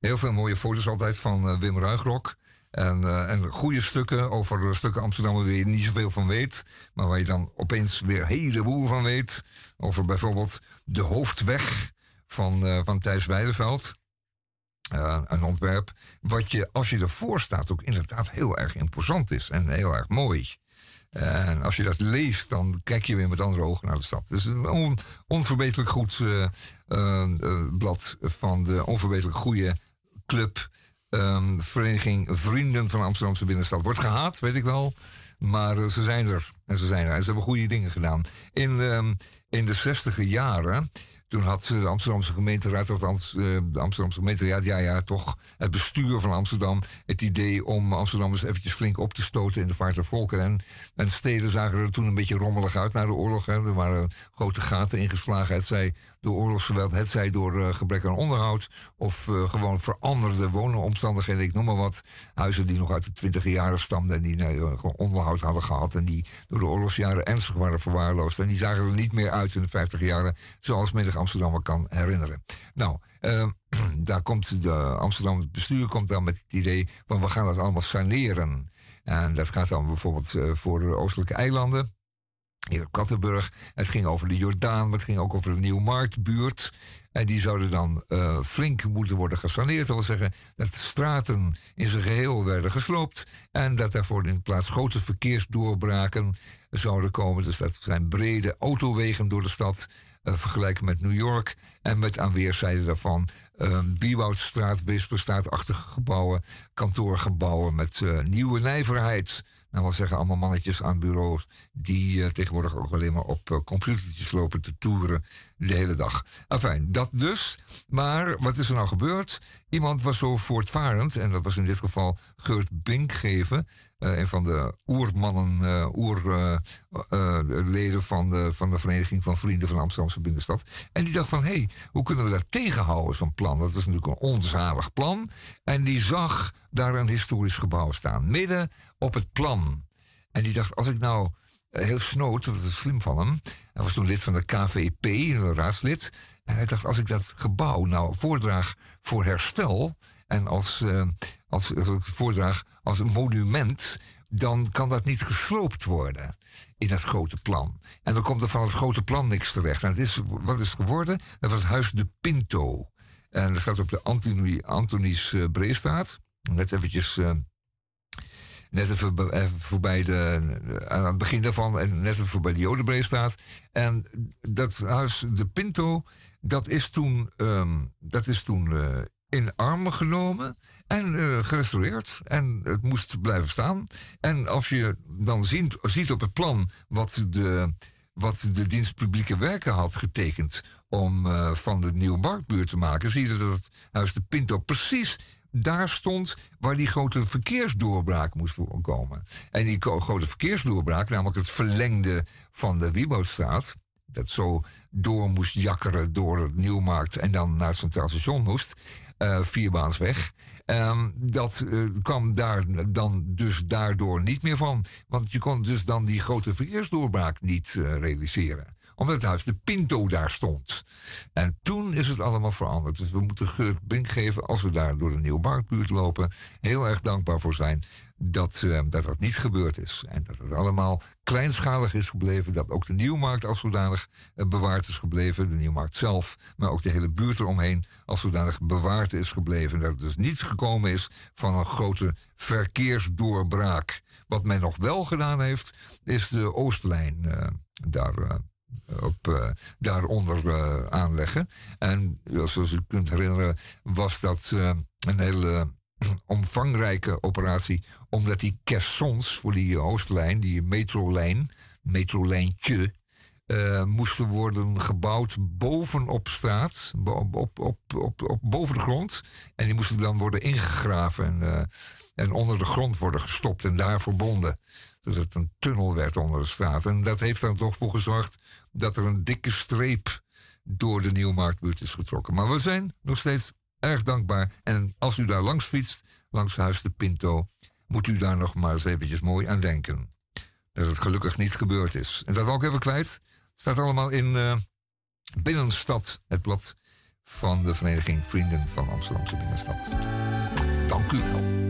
heel veel mooie foto's altijd van Wim Ruigrok. En, eh, en goede stukken over eh, stukken Amsterdam waar je niet zoveel van weet. Maar waar je dan opeens weer een heleboel van weet. Over bijvoorbeeld de hoofdweg van, eh, van Thijs Weideveld. Een ontwerp wat je, als je ervoor staat, ook inderdaad heel erg imposant is en heel erg mooi. En als je dat leest, dan kijk je weer met andere ogen naar de stad. Het is een on- onverbeterlijk goed blad van de onverbeterlijk goede club. Ehm, vereniging Vrienden van Amsterdamse Binnenstad. Wordt gehaat, weet ik wel. Maar eh, ze zijn er. En ze zijn er. En ze hebben goede dingen gedaan. In, ehm, in de zestiger jaren. Toen had de Amsterdamse gemeenteraad, of eh, de Amsterdamse gemeenteraad, ja, ja, toch het bestuur van Amsterdam, het idee om Amsterdam eens eventjes flink op te stoten in de vaart der volken. En, en steden zagen er toen een beetje rommelig uit na de oorlog. Hè. Er waren grote gaten ingeslagen, het zij door oorlogsgeweld, het zij door eh, gebrek aan onderhoud, of eh, gewoon veranderde woonomstandigheden, ik noem maar wat. Huizen die nog uit de twintige jaren stamden en die eh, gewoon onderhoud hadden gehad en die door de oorlogsjaren ernstig waren verwaarloosd. En die zagen er niet meer uit in de vijftig jaren zoals menig Amsterdammer kan herinneren. Nou, eh, daar komt de Amsterdam het bestuur komt dan met het idee van we gaan dat allemaal saneren. En dat gaat dan bijvoorbeeld eh, voor de oostelijke eilanden. Hier Kattenburg. Het ging over de Jordaan, maar het ging ook over de Nieuwmarktbuurt. En die zouden dan eh, flink moeten worden gesaneerd. Dat wil zeggen dat de straten in zijn geheel werden gesloopt. En dat daarvoor in plaats grote verkeersdoorbraken zouden komen. Dus dat zijn brede autowegen door de stad. eh, vergelijken met New York. En met aan weerszijden daarvan uh, Wieboudstraat, Wisperstraat-achtige gebouwen. Kantoorgebouwen met eh, nieuwe nijverheid. Nou, wil zeggen, allemaal mannetjes aan bureaus die eh, tegenwoordig ook alleen maar op uh, computertjes lopen te toeren de hele dag. Enfin, dat dus. Maar wat is er nou gebeurd? Iemand was zo voortvarend, en dat was in dit geval Geurt Binkgeven, uh, een van de oermannen, uh, oerleden van, de, van de Vereniging van Vrienden van Amsterdamse Binnenstad. En die dacht van, hé, hey, hoe kunnen we dat tegenhouden, zo'n plan? Dat is natuurlijk een onzalig plan. En die zag daar een historisch gebouw staan, midden op het plan. En die dacht, als ik nou heel snoot, dat is slim van hem. Hij was toen lid van de KVP, een raadslid. En hij dacht, als ik dat gebouw nou voordraag voor herstel... en als, uh, als, voordraag als een monument... dan kan dat niet gesloopt worden in dat grote plan. En dan komt er van het grote plan niks terecht. En is, wat is het geworden? Dat was Huis de Pinto. En dat staat op de Antoni, Antonies uh, Breestraat. Net eventjes... net even, even voorbij de, aan het begin daarvan en net even voorbij de Jodenbreestraat. En dat huis, de Pinto, dat is toen, um, dat is toen uh, in armen genomen en gerestaureerd. En het moest blijven staan. En als je dan ziet, ziet op het plan wat de, wat de dienst publieke werken had getekend om van de Nieuwe Marktbuurt te maken, zie je dat het huis de Pinto precies daar stond waar die grote verkeersdoorbraak moest voorkomen. En die grote verkeersdoorbraak, namelijk het verlengde van de Wieboudstraat, dat zo door moest jakkeren door het Nieuwmarkt en dan naar het Centraal Station moest, uh, vierbaansweg. Um, dat uh, kwam daar dan dus daardoor niet meer van. Want je kon dus dan die grote verkeersdoorbraak niet uh, realiseren omdat het huis de Pinto daar stond. En toen is het allemaal veranderd. Dus we moeten Geurt Bink geven, als we daar door de Nieuwmarktbuurt lopen, heel erg dankbaar voor zijn dat, uh, dat niet gebeurd is. En dat het allemaal kleinschalig is gebleven. Dat ook de Nieuwmarkt als zodanig uh, bewaard is gebleven. De Nieuwmarkt zelf, maar ook de hele buurt eromheen als zodanig bewaard is gebleven. Dat het dus niet gekomen is van een grote verkeersdoorbraak. Wat men nog wel gedaan heeft, is de Oostlijn uh, daar op, uh, daaronder uh, aanleggen. En zoals u kunt herinneren, was dat uh, een hele omvangrijke operatie, omdat die caissons voor die Oostlijn, die metrolijn, metrolijntje, moesten worden gebouwd bovenop straat, op, op, op, op, boven de grond. En die moesten dan worden ingegraven en, en onder de grond worden gestopt en daar verbonden. Dat het een tunnel werd onder de straat. En dat heeft er toch voor gezorgd dat er een dikke streep door de Nieuwmarktbuurt is getrokken. Maar we zijn nog steeds erg dankbaar. En als u daar langs fietst, langs Huis de Pinto, moet u daar nog maar eens eventjes mooi aan denken. Dat het gelukkig niet gebeurd is. En dat wil ik even kwijt. Staat allemaal in uh, Binnenstad, het blad van de Vereniging Vrienden van Amsterdamse Binnenstad. Dank u wel.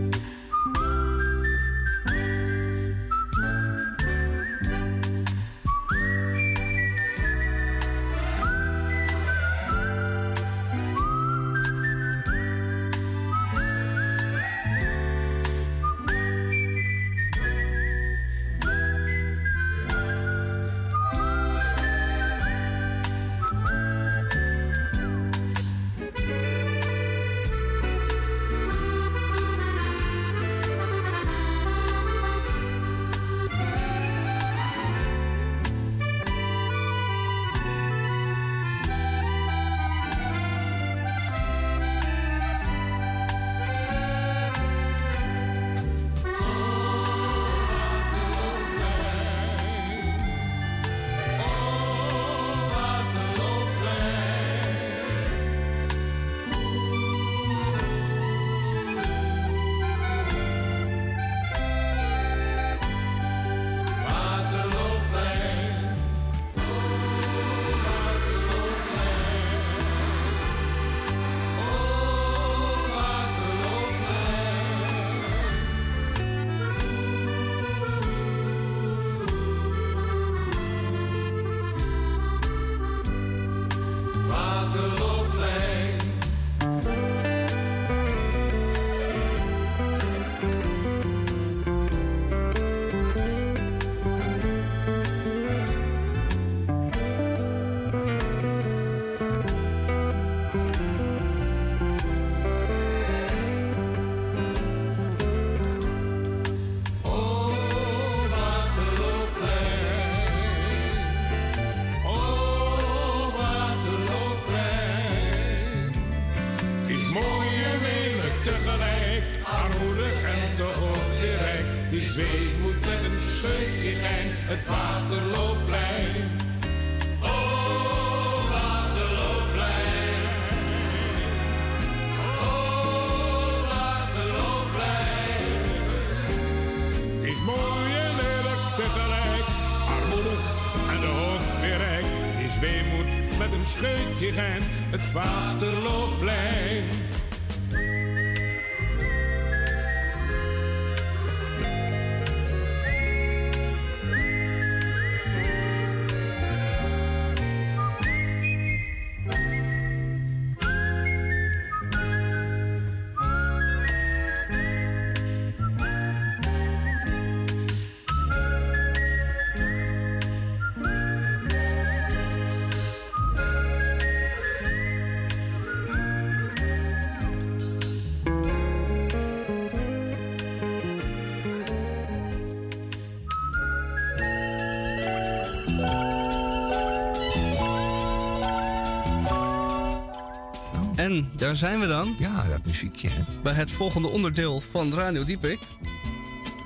En daar zijn we dan. Ja, dat muziekje. Bij het volgende onderdeel van Radio Diepik.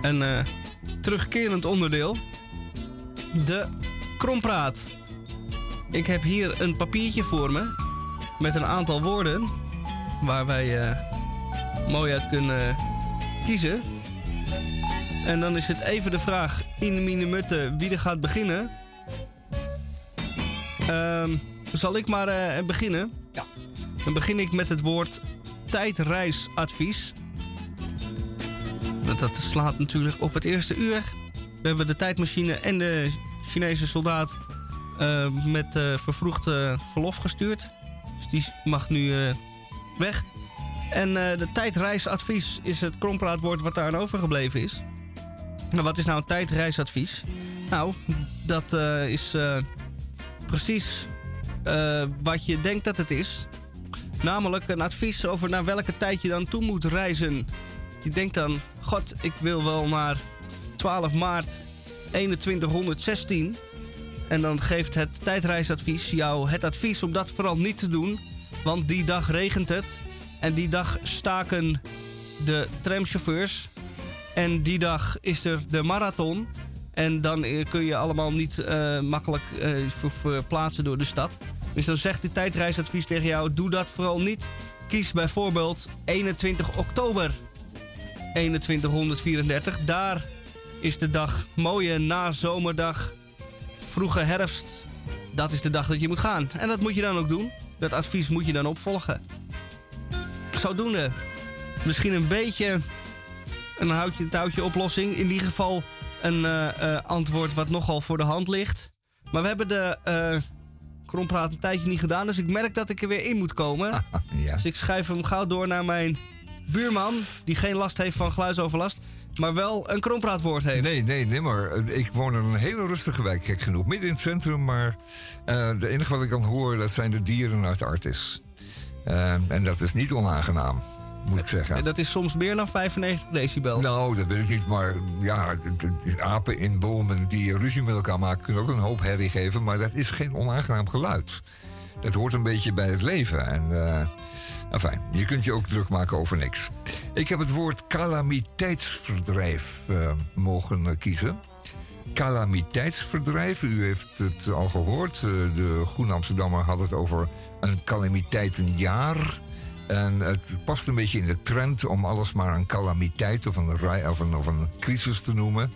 Een eh, terugkerend onderdeel. De krompraat. Ik heb hier een papiertje voor me. Met een aantal woorden. Waar wij eh, mooi uit kunnen kiezen. En dan is het even de vraag in de minutte wie er gaat beginnen. Ehm, zal ik maar eh, beginnen? Ja. Dan begin ik met het woord tijdreisadvies. Dat, dat slaat natuurlijk op het eerste uur. We hebben de tijdmachine en de Chinese soldaat eh, met eh, vervroegd verlof gestuurd. Dus die mag nu eh, weg. En de tijdreisadvies is het krompraatwoord wat daar aan overgebleven is. Nou, wat is nou een tijdreisadvies? Nou, dat is precies wat je denkt dat het is. Namelijk een advies over naar welke tijd je dan toe moet reizen. Je denkt dan, god, ik wil wel naar 12 maart 2116. En dan geeft het tijdreisadvies jou het advies om dat vooral niet te doen. Want die dag regent het. En die dag staken de tramchauffeurs. En die dag is er de marathon. En dan eh, kun je allemaal niet eh, makkelijk eh, ver- verplaatsen door de stad. Dus dan zegt de tijdreisadvies tegen jou: doe dat vooral niet. Kies bijvoorbeeld 21 oktober 2134. Daar is de dag, mooie nazomerdag, vroege herfst. Dat is de dag dat je moet gaan. En dat moet je dan ook doen. Dat advies moet je dan opvolgen. Zodoende. Misschien een beetje een houtje touwtje oplossing. In ieder geval een eh, eh, antwoord wat nogal voor de hand ligt. Maar we hebben de eh krompraat een tijdje niet gedaan. Dus ik merk dat ik er weer in moet komen. Ja. Dus ik schuif hem gauw door naar mijn buurman. Die geen last heeft van geluidsoverlast. Maar wel een krompraatwoord heeft. Nee, nee, nee, maar eh, ik woon in een hele rustige wijk, gek genoeg. Midden in het centrum, maar eh de enige wat ik kan horen, dat zijn de dieren uit Artis. Eh, en dat is niet onaangenaam, moet ik zeggen. En dat is soms meer dan 95 decibel. Nou, dat weet ik niet, maar ja, apen in bomen die ruzie met elkaar maken... kunnen ook een hoop herrie geven, maar dat is geen onaangenaam geluid. Dat hoort een beetje bij het leven. En, enfin, je kunt je ook druk maken over niks. Ik heb het woord calamiteitsverdrijf eh, mogen eh, kiezen. Calamiteitsverdrijf, u heeft het al gehoord. eh, de Groene Amsterdammer had het over een calamiteitenjaar. En het past een beetje in de trend om alles maar een calamiteit of een, of een crisis te noemen.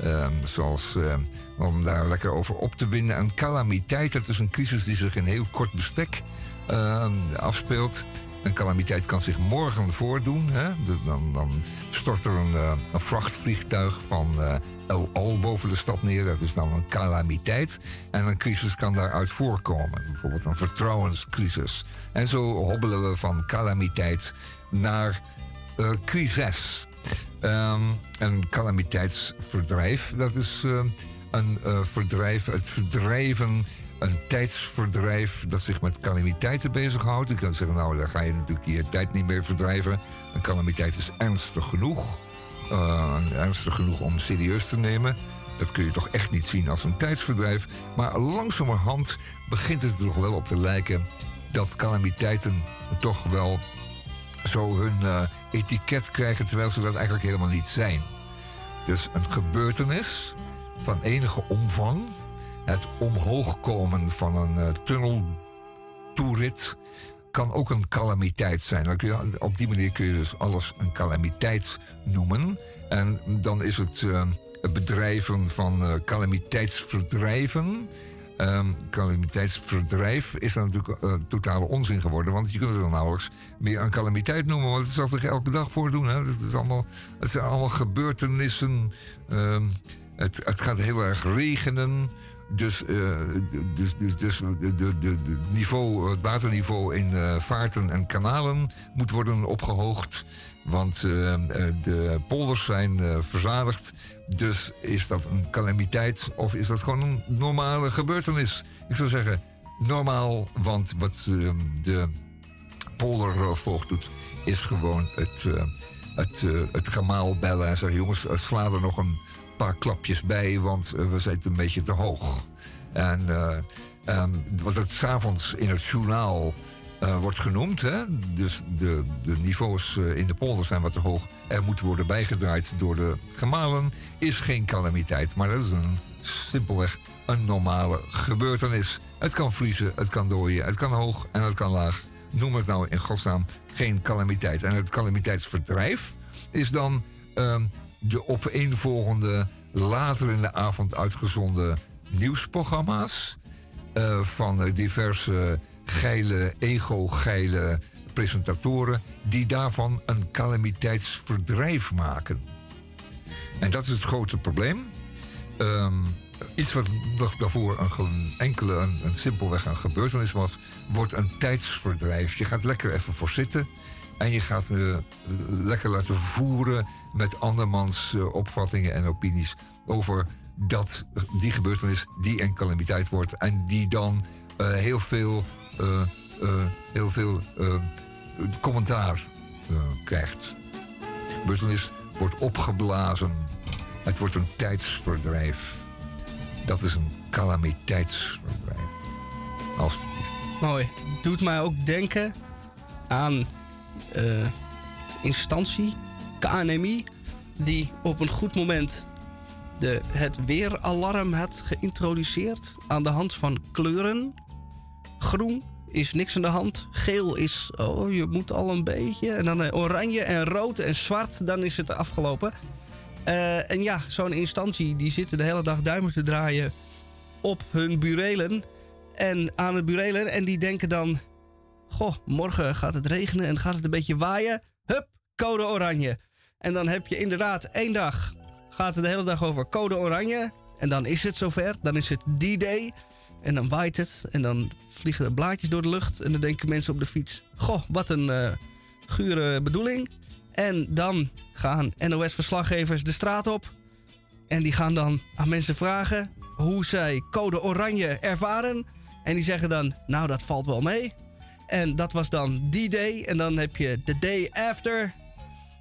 Ehm, zoals ehm, om daar lekker over op te winnen. Een calamiteit, dat is een crisis die zich in heel kort bestek ehm, afspeelt. Een calamiteit kan zich morgen voordoen. Hè? Dan, dan stort er een, eh, vrachtvliegtuig van eh, El boven de stad neer. Dat is dan een calamiteit. En een crisis kan daaruit voorkomen. Bijvoorbeeld een vertrouwenscrisis. En zo hobbelen we van calamiteit naar eh, crisis. Ehm, een calamiteitsverdrijf, dat is een verdrijf, het verdrijven, een tijdsverdrijf dat zich met calamiteiten bezighoudt. Je kan zeggen, nou, daar ga je natuurlijk je tijd niet meer verdrijven. Een calamiteit is ernstig genoeg. Eh, ernstig genoeg om serieus te nemen. Dat kun je toch echt niet zien als een tijdsverdrijf. Maar langzamerhand begint het er toch wel op te lijken dat calamiteiten toch wel zo hun eh, etiket krijgen, terwijl ze dat eigenlijk helemaal niet zijn. Dus een gebeurtenis van enige omvang. Het omhoog komen van een uh, tunneltoerit kan ook een calamiteit zijn. Op die manier kun je dus alles een calamiteit noemen. En dan is het uh, bedrijven van uh, calamiteitsverdrijven. Um, calamiteitsverdrijf is dan natuurlijk totale onzin geworden. Want je kunt het dan nauwelijks meer een calamiteit noemen. Want het zal zich elke dag voordoen. Hè? Het, is allemaal, het zijn allemaal gebeurtenissen. Um, het, het, gaat heel erg regenen. Dus, uh, dus, dus, dus de, de, de, niveau, het waterniveau in uh, vaarten en kanalen moet worden opgehoogd. Want uh, de polders zijn verzadigd. Dus is dat een calamiteit of is dat gewoon een normale gebeurtenis? Ik zou zeggen normaal, want wat de poldervoogd doet, is gewoon het, het, het gemaal bellen en zeggen: jongens, sla er nog een paar klapjes bij, want we zitten een beetje te hoog. En uh, um, wat het s'avonds in het journaal uh, wordt genoemd, hè? dus de, de niveaus in de polder zijn wat te hoog, er moet worden bijgedraaid door de gemalen, is geen calamiteit, maar dat is een, simpelweg een normale gebeurtenis. Het kan vriezen, het kan dooien, het kan hoog en het kan laag. Noem het nou in godsnaam geen calamiteit. En het calamiteitsverdrijf is dan uh, de opeenvolgende, later in de avond uitgezonden nieuwsprogramma's. Uh, van diverse geile, ego-geile presentatoren. die daarvan een calamiteitsverdrijf maken. En dat is het grote probleem. Um, iets wat nog daarvoor een enkele, een, een simpelweg een gebeurtenis was, wordt een tijdsverdrijf. Je gaat lekker even voor zitten. En je gaat me lekker laten voeren met andermans uh, opvattingen en opinies over dat die gebeurtenis die een calamiteit wordt en die dan uh, heel veel, uh, heel veel commentaar krijgt. De gebeurtenis wordt opgeblazen. Het wordt een tijdsverdrijf. Dat is een calamiteitsverdrijf. Alsjeblieft. Mooi. Doet mij ook denken aan uh, instantie, KNMI, die op een goed moment de, het weeralarm had geïntroduceerd aan de hand van kleuren. Groen is niks aan de hand. Geel is, oh, je moet al een beetje. En dan oranje en rood en zwart, dan is het afgelopen. Uh, en ja, zo'n instantie die zitten de hele dag duimen te draaien op hun burelen. En aan het burelen. En die denken dan, goh, morgen gaat het regenen en gaat het een beetje waaien. Hup, code oranje. En dan heb je inderdaad één dag, gaat het de hele dag over code oranje. En dan is het zover, dan is het die day. En dan waait het en dan vliegen de blaadjes door de lucht. En dan denken mensen op de fiets, goh, wat een uh, gure bedoeling. En dan gaan NOS-verslaggevers de straat op. En die gaan dan aan mensen vragen hoe zij code oranje ervaren. En die zeggen dan, nou dat valt wel mee. En dat was dan die day. En dan heb je de day after.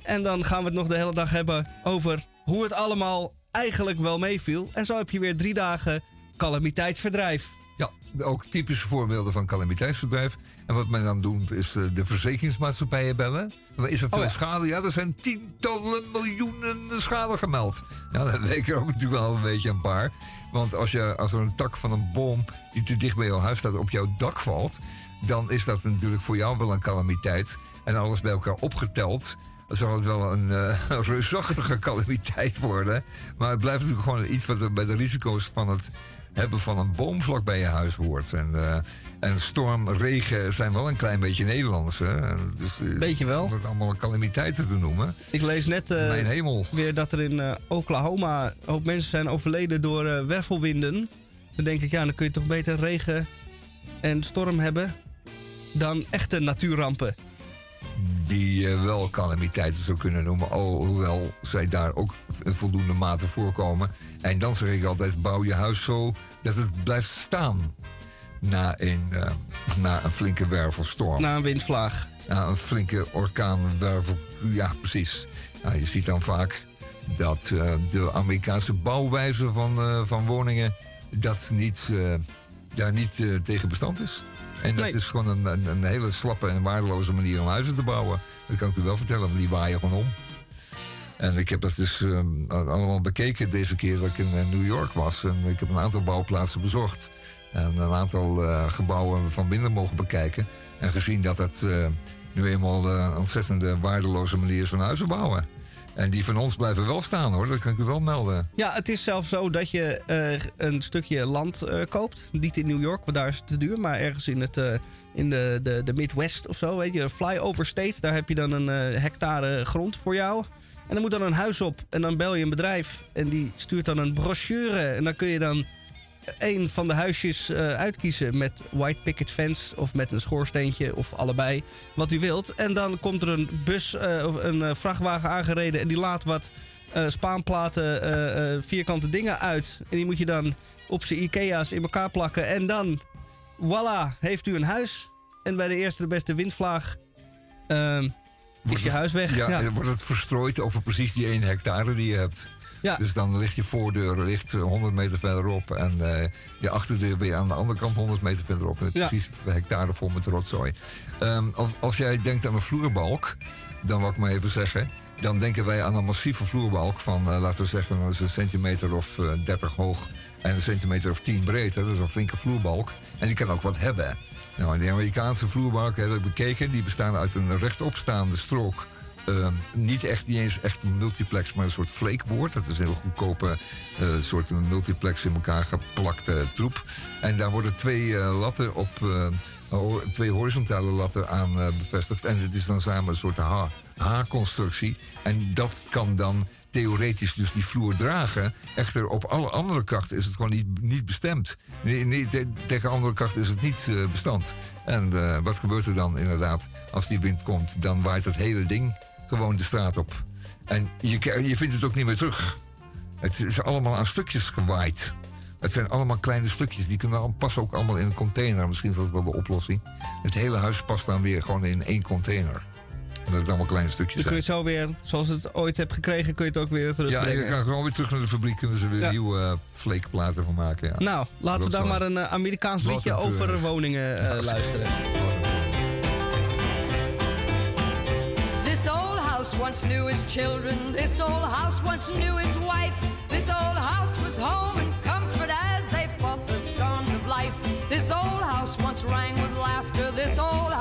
En dan gaan we het nog de hele dag hebben over hoe het allemaal eigenlijk wel meeviel. En zo heb je weer drie dagen calamiteitsverdrijf. Ja, ook typische voorbeelden van calamiteitsverdrijf. En wat men dan doet is eh, de verzekeringsmaatschappijen bellen. Is er veel oh, ja. schade? Ja, er zijn tientallen miljoenen schade gemeld. Nou, dan weet ik ook natuurlijk wel een beetje een paar. Want als, je, als er een tak van een boom die te dicht bij jouw huis staat op jouw dak valt... dan is dat natuurlijk voor jou wel een calamiteit. En alles bij elkaar opgeteld zal het wel een, uh, reusachtige calamiteit worden. Maar het blijft natuurlijk gewoon iets wat er bij de risico's van het hebben van een boom vlak bij je huis hoort. En, uh, en storm, regen zijn wel een klein beetje Nederlands. Hè? Dus, uh, beetje wel. Om het allemaal calamiteiten te noemen. Ik lees net uh, Mijn hemel. weer dat er in Oklahoma ook mensen zijn overleden door wervelwinden. Dan denk ik, ja, dan kun je toch beter regen en storm hebben dan echte natuurrampen die je wel calamiteiten zou kunnen noemen. Alhoewel zij daar ook in voldoende mate voorkomen. En dan zeg ik altijd: bouw je huis zo dat het blijft staan. Na een, uh, na een flinke wervelstorm. Na een windvlaag. Na een flinke orkaanwervel. Ja, precies. Nou, je ziet dan vaak dat uh, de Amerikaanse bouwwijze van, uh, van woningen. dat niet, daar niet tegen bestand is. En dat is gewoon een, een, een, hele slappe en waardeloze manier om huizen te bouwen. Dat kan ik u wel vertellen, want die waaien gewoon om. En ik heb dat dus ehm, allemaal bekeken deze keer dat ik in eh, New York was. En ik heb een aantal bouwplaatsen bezocht. En een aantal eh, gebouwen van binnen mogen bekijken. En gezien dat het eh, nu eenmaal eh, een ontzettende waardeloze manier is van huizen bouwen. En die van ons blijven wel staan hoor, dat kan ik u wel melden. Ja, het is zelfs zo dat je eh, een stukje land eh, koopt. Niet in New York, want daar is het te duur. Maar ergens in, het, eh, in de, de, de Midwest of zo. Weet je, flyover state. Daar heb je dan een eh, hectare grond voor jou. En dan moet dan een huis op. En dan bel je een bedrijf. En die stuurt dan een brochure. En dan kun je dan een van de huisjes eh, uitkiezen met white picket fence of met een schoorsteentje of allebei, wat u wilt. En dan komt er een bus eh, of een eh, vrachtwagen aangereden en die laat wat spaanplaten, vierkante dingen uit. En die moet je dan op zijn Ikea's in elkaar plakken. En dan, voilà, heeft u een huis. En bij de eerste de beste windvlaag ehm, is je huis weg. Ja, Ja. en wordt het verstrooid over precies die 1 hectare die je hebt. Ja. Dus dan ligt je voordeur ligt eh, 100 meter verderop. En eh, je achterdeur weer aan de andere kant 100 meter verderop. En Ja. precies hectare vol met rotzooi. Ehm, als, als jij denkt aan een vloerbalk, dan wil ik maar even zeggen. Dan denken wij aan een massieve vloerbalk van, eh, laten we zeggen, dat is een centimeter of eh, 30 hoog en een centimeter of 10 breed. hè. Dat is een flinke vloerbalk. En die kan ook wat hebben. Nou, die Amerikaanse vloerbalken hebben we bekeken. Die bestaan uit een rechtopstaande strook. Eh, niet echt, niet eens echt een multiplex, maar een soort flakeboard. Dat is een heel goedkope eh, soort multiplex in elkaar geplakte troep. En daar worden twee eh, latten op, eh, twee horizontale latten aan bevestigd. En het is dan samen een soort H-constructie. En dat kan dan theoretisch dus die vloer dragen. Echter, op alle andere krachten is het gewoon niet, niet bestemd. Nee, nee, te- tegen andere krachten is het niet bestand. En wat gebeurt er dan inderdaad als die wind komt? Dan waait het hele ding gewoon de straat op. En je, je vindt het ook niet meer terug. Het is allemaal aan stukjes gewaaid. Het zijn allemaal kleine stukjes. Die kunnen al- passen ook allemaal in een container. Misschien is dat wel de oplossing. Het hele huis past dan weer gewoon in één container. En dat het allemaal kleine stukjes Dan kun je het zo weer, zoals het ooit hebt gekregen, kun je het ook weer Ja, terugbrengen. je kan gewoon weer terug naar de fabriek. Kunnen ze weer Ja. nieuwe uh, flakeplaten van maken. Ja. Nou, laten we dan maar een eh, Amerikaans liedje over woningen eh, luisteren. House once knew his children. This old house once knew his wife. This old house was home and comfort as they fought the storms of life. This old house once rang with laughter. This old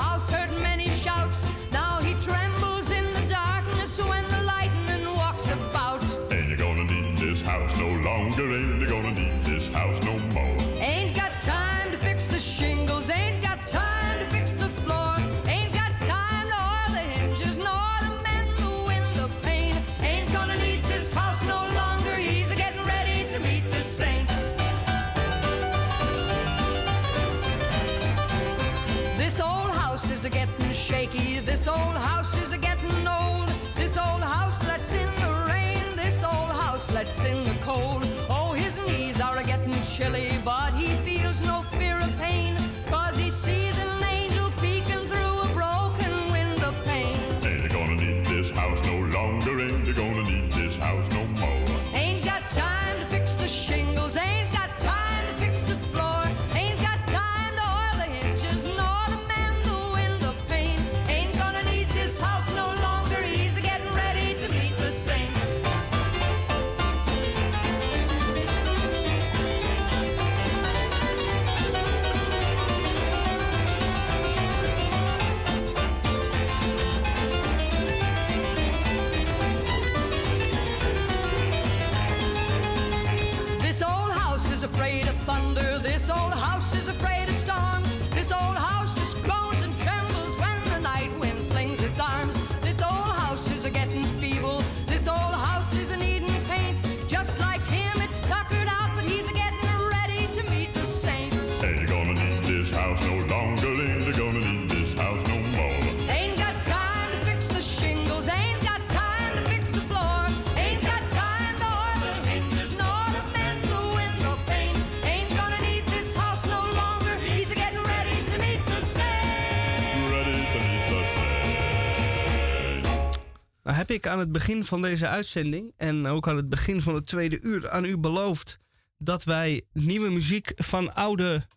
heb ik aan het begin van deze uitzending en ook aan het begin van het tweede uur aan u beloofd dat wij nieuwe muziek van oude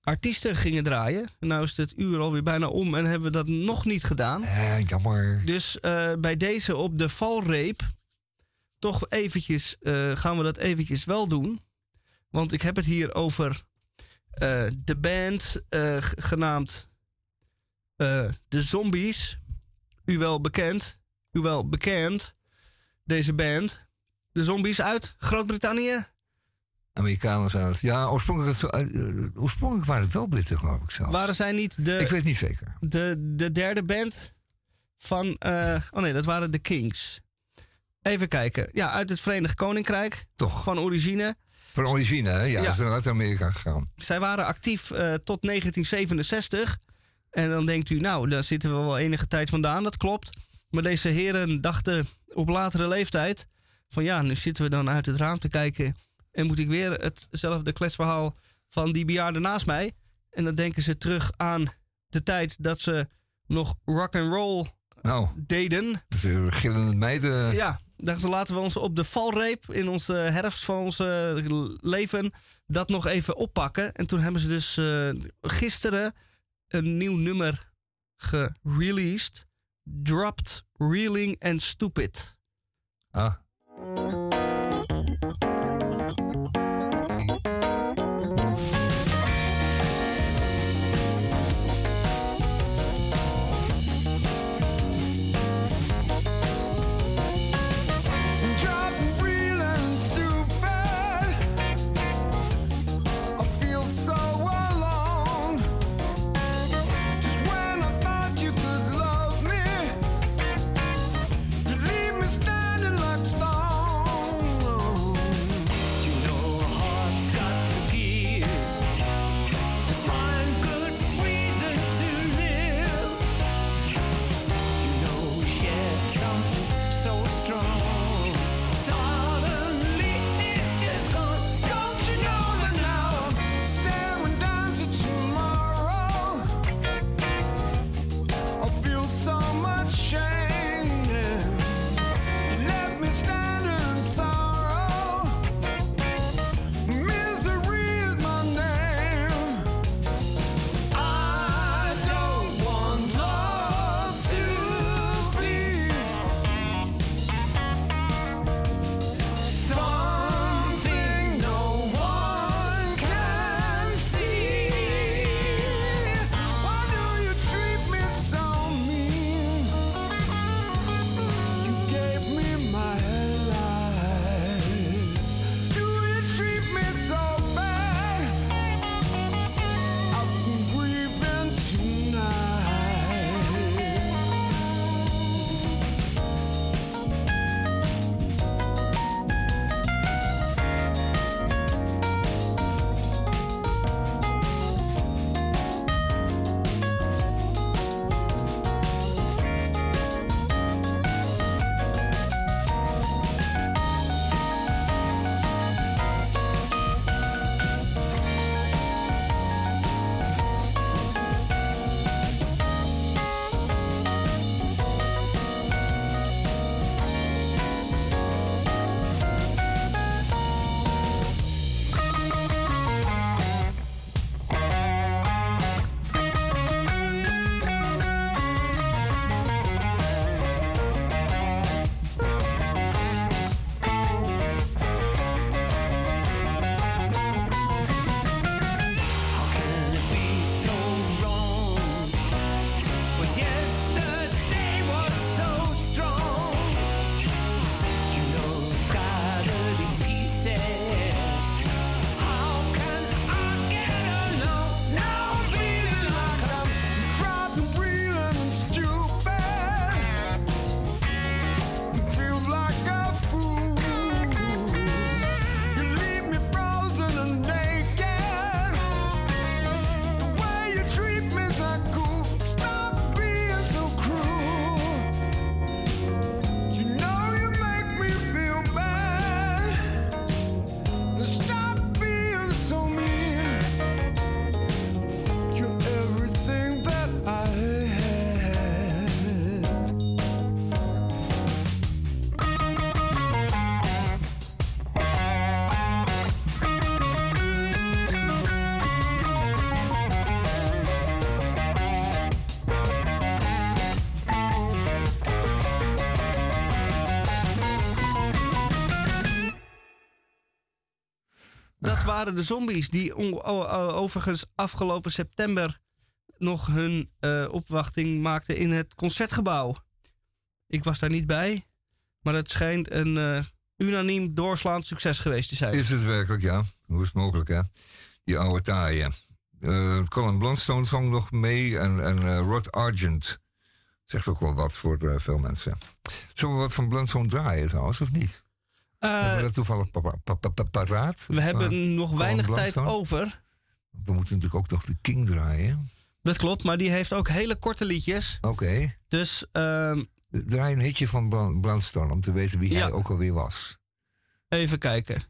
artiesten gingen draaien. En nou is het uur alweer bijna om en hebben we dat nog niet gedaan. Eh, jammer. Dus eh, bij deze op de valreep toch eventjes, eh, gaan we dat eventjes wel doen. Want ik heb het hier over eh, de band genaamd De Zombies. U wel bekend, u wel bekend, deze band. De Zombies uit Groot-Brittannië. Amerikanen zijn het. Ja, oorspronkelijk, zo- eh, oorspronkelijk waren het wel Britten, geloof ik zelf. Waren zij niet de... Ik weet niet zeker. de, de derde band van. eh, oh nee, dat waren de Kings. Even kijken. Ja, uit het Verenigd Koninkrijk. Toch. Van origine. Van origine, hè? Ja, Ja. ze zijn uit Amerika gegaan. Zij waren actief eh, tot 1967. En dan denkt u, nou, daar zitten we wel enige tijd vandaan. Dat klopt. Maar deze heren dachten op latere leeftijd: van ja, nu zitten we dan uit het raam te kijken. En moet ik weer hetzelfde kletsverhaal van die bejaarden naast mij. En dan denken ze terug aan de tijd dat ze nog rock and roll Nou, deden. de gillende meiden. Ja, dachten ze laten we ons op de valreep in onze herfst van ons eh, leven dat nog even oppakken. En toen hebben ze dus eh, gisteren een nieuw nummer gereleased. Dropped, Reeling and Stupid. Ah. Waren de zombies. Die overigens afgelopen september nog hun eh, opwachting maakten in het concertgebouw. Ik was daar niet bij, maar het schijnt een eh, unaniem doorslaand succes geweest te zijn. Is het werkelijk, ja. Hoe is het mogelijk, hè? Die oude taaien. Eh Colin Blunstone zong nog mee en, en Rod Argent. Zegt ook wel wat voor veel mensen. Zullen we wat van Blunstone draaien trouwens, of niet? Hebben we dat toevallig pa- pa- pa- pa- paraat? We hebben Eh, nog weinig tijd over. We moeten natuurlijk ook nog de King draaien. Dat klopt, maar die heeft ook hele korte liedjes. Oké. Dus ehm, Draai een hitje van Blan- Blunstone om te weten wie hij ook alweer was. even kijken.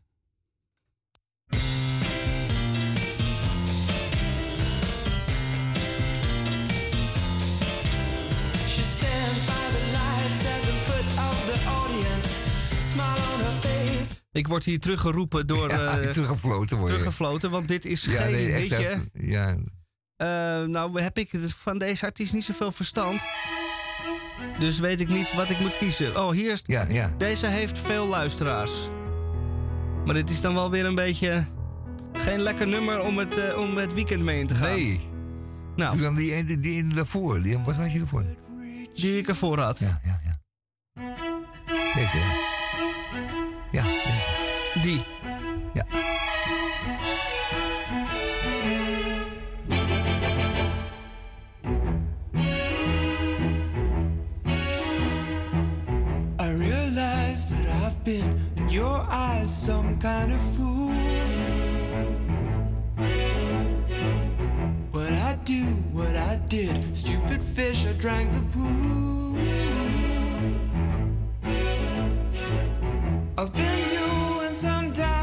Ik word hier teruggeroepen door... Ja, eh, teruggefloten word je. teruggefloten, want dit is Ja, geen nee, liedje. even- Ja, Eh, nou heb ik van deze artiest niet zoveel verstand. Dus weet ik niet wat ik moet kiezen. Oh, hier is... Ja, ja. Deze heeft veel luisteraars. Maar dit is dan wel weer een beetje... Geen lekker nummer om het, eh, om het weekend mee in te gaan. Nee. Nou. Doe dan die, die in daarvoor. Die, wat had je ervoor? Die ik ervoor had. Ja, ja, ja. Deze, ja. Ja, deze. Die. Ja. I realize that I've been in your eyes some kind of fool. What I do, what I did, stupid fish, I drank the pool. I've been doing sometimes.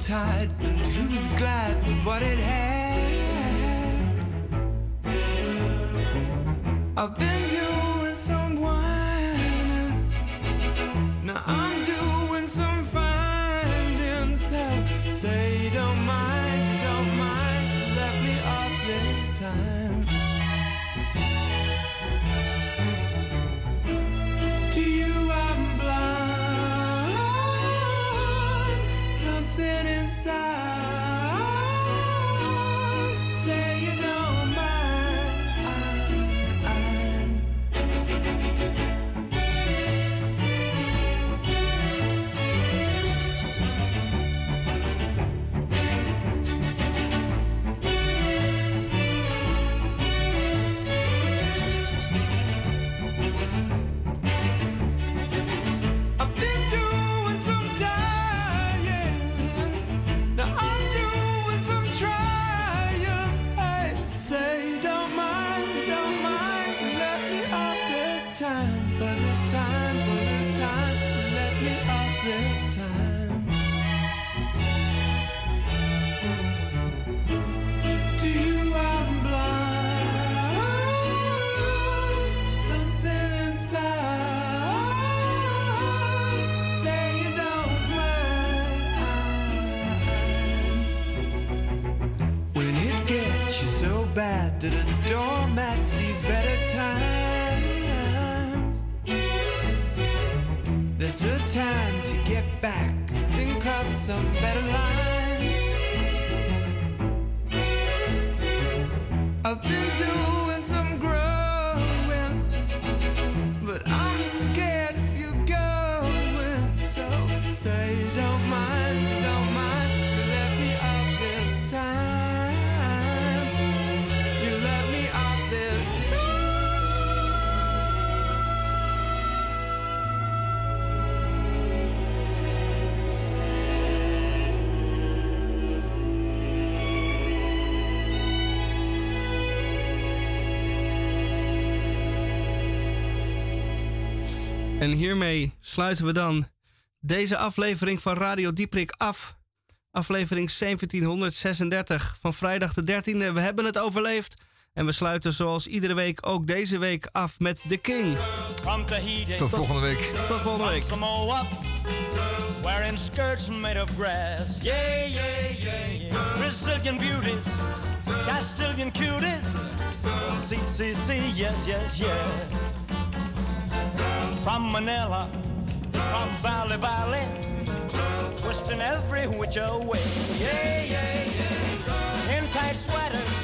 Tide who's glad with what it had? I've been bad that a doormat sees better times, there's a time to get back, think up some better line. I've been doing some growing, but I'm scared of you going. So say En hiermee sluiten we dan deze aflevering van Radio Dieprik af. Aflevering 1736 van vrijdag de 13e. We hebben het overleefd. En we sluiten zoals iedere week ook deze week af met The King. Tot volgende week. Tot volgende week. Wearing skirts made of grass. Yeah, yeah, yeah, yeah. Brazilian beauties. Castilian cuties. Yes, yes, yes. From Manila. From Bali, Bali. Twisting every which way. Yeah, yeah, yeah. In tight sweaters.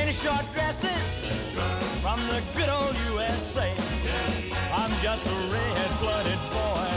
In short dresses. From the good old USA. I'm just a red-blooded boy.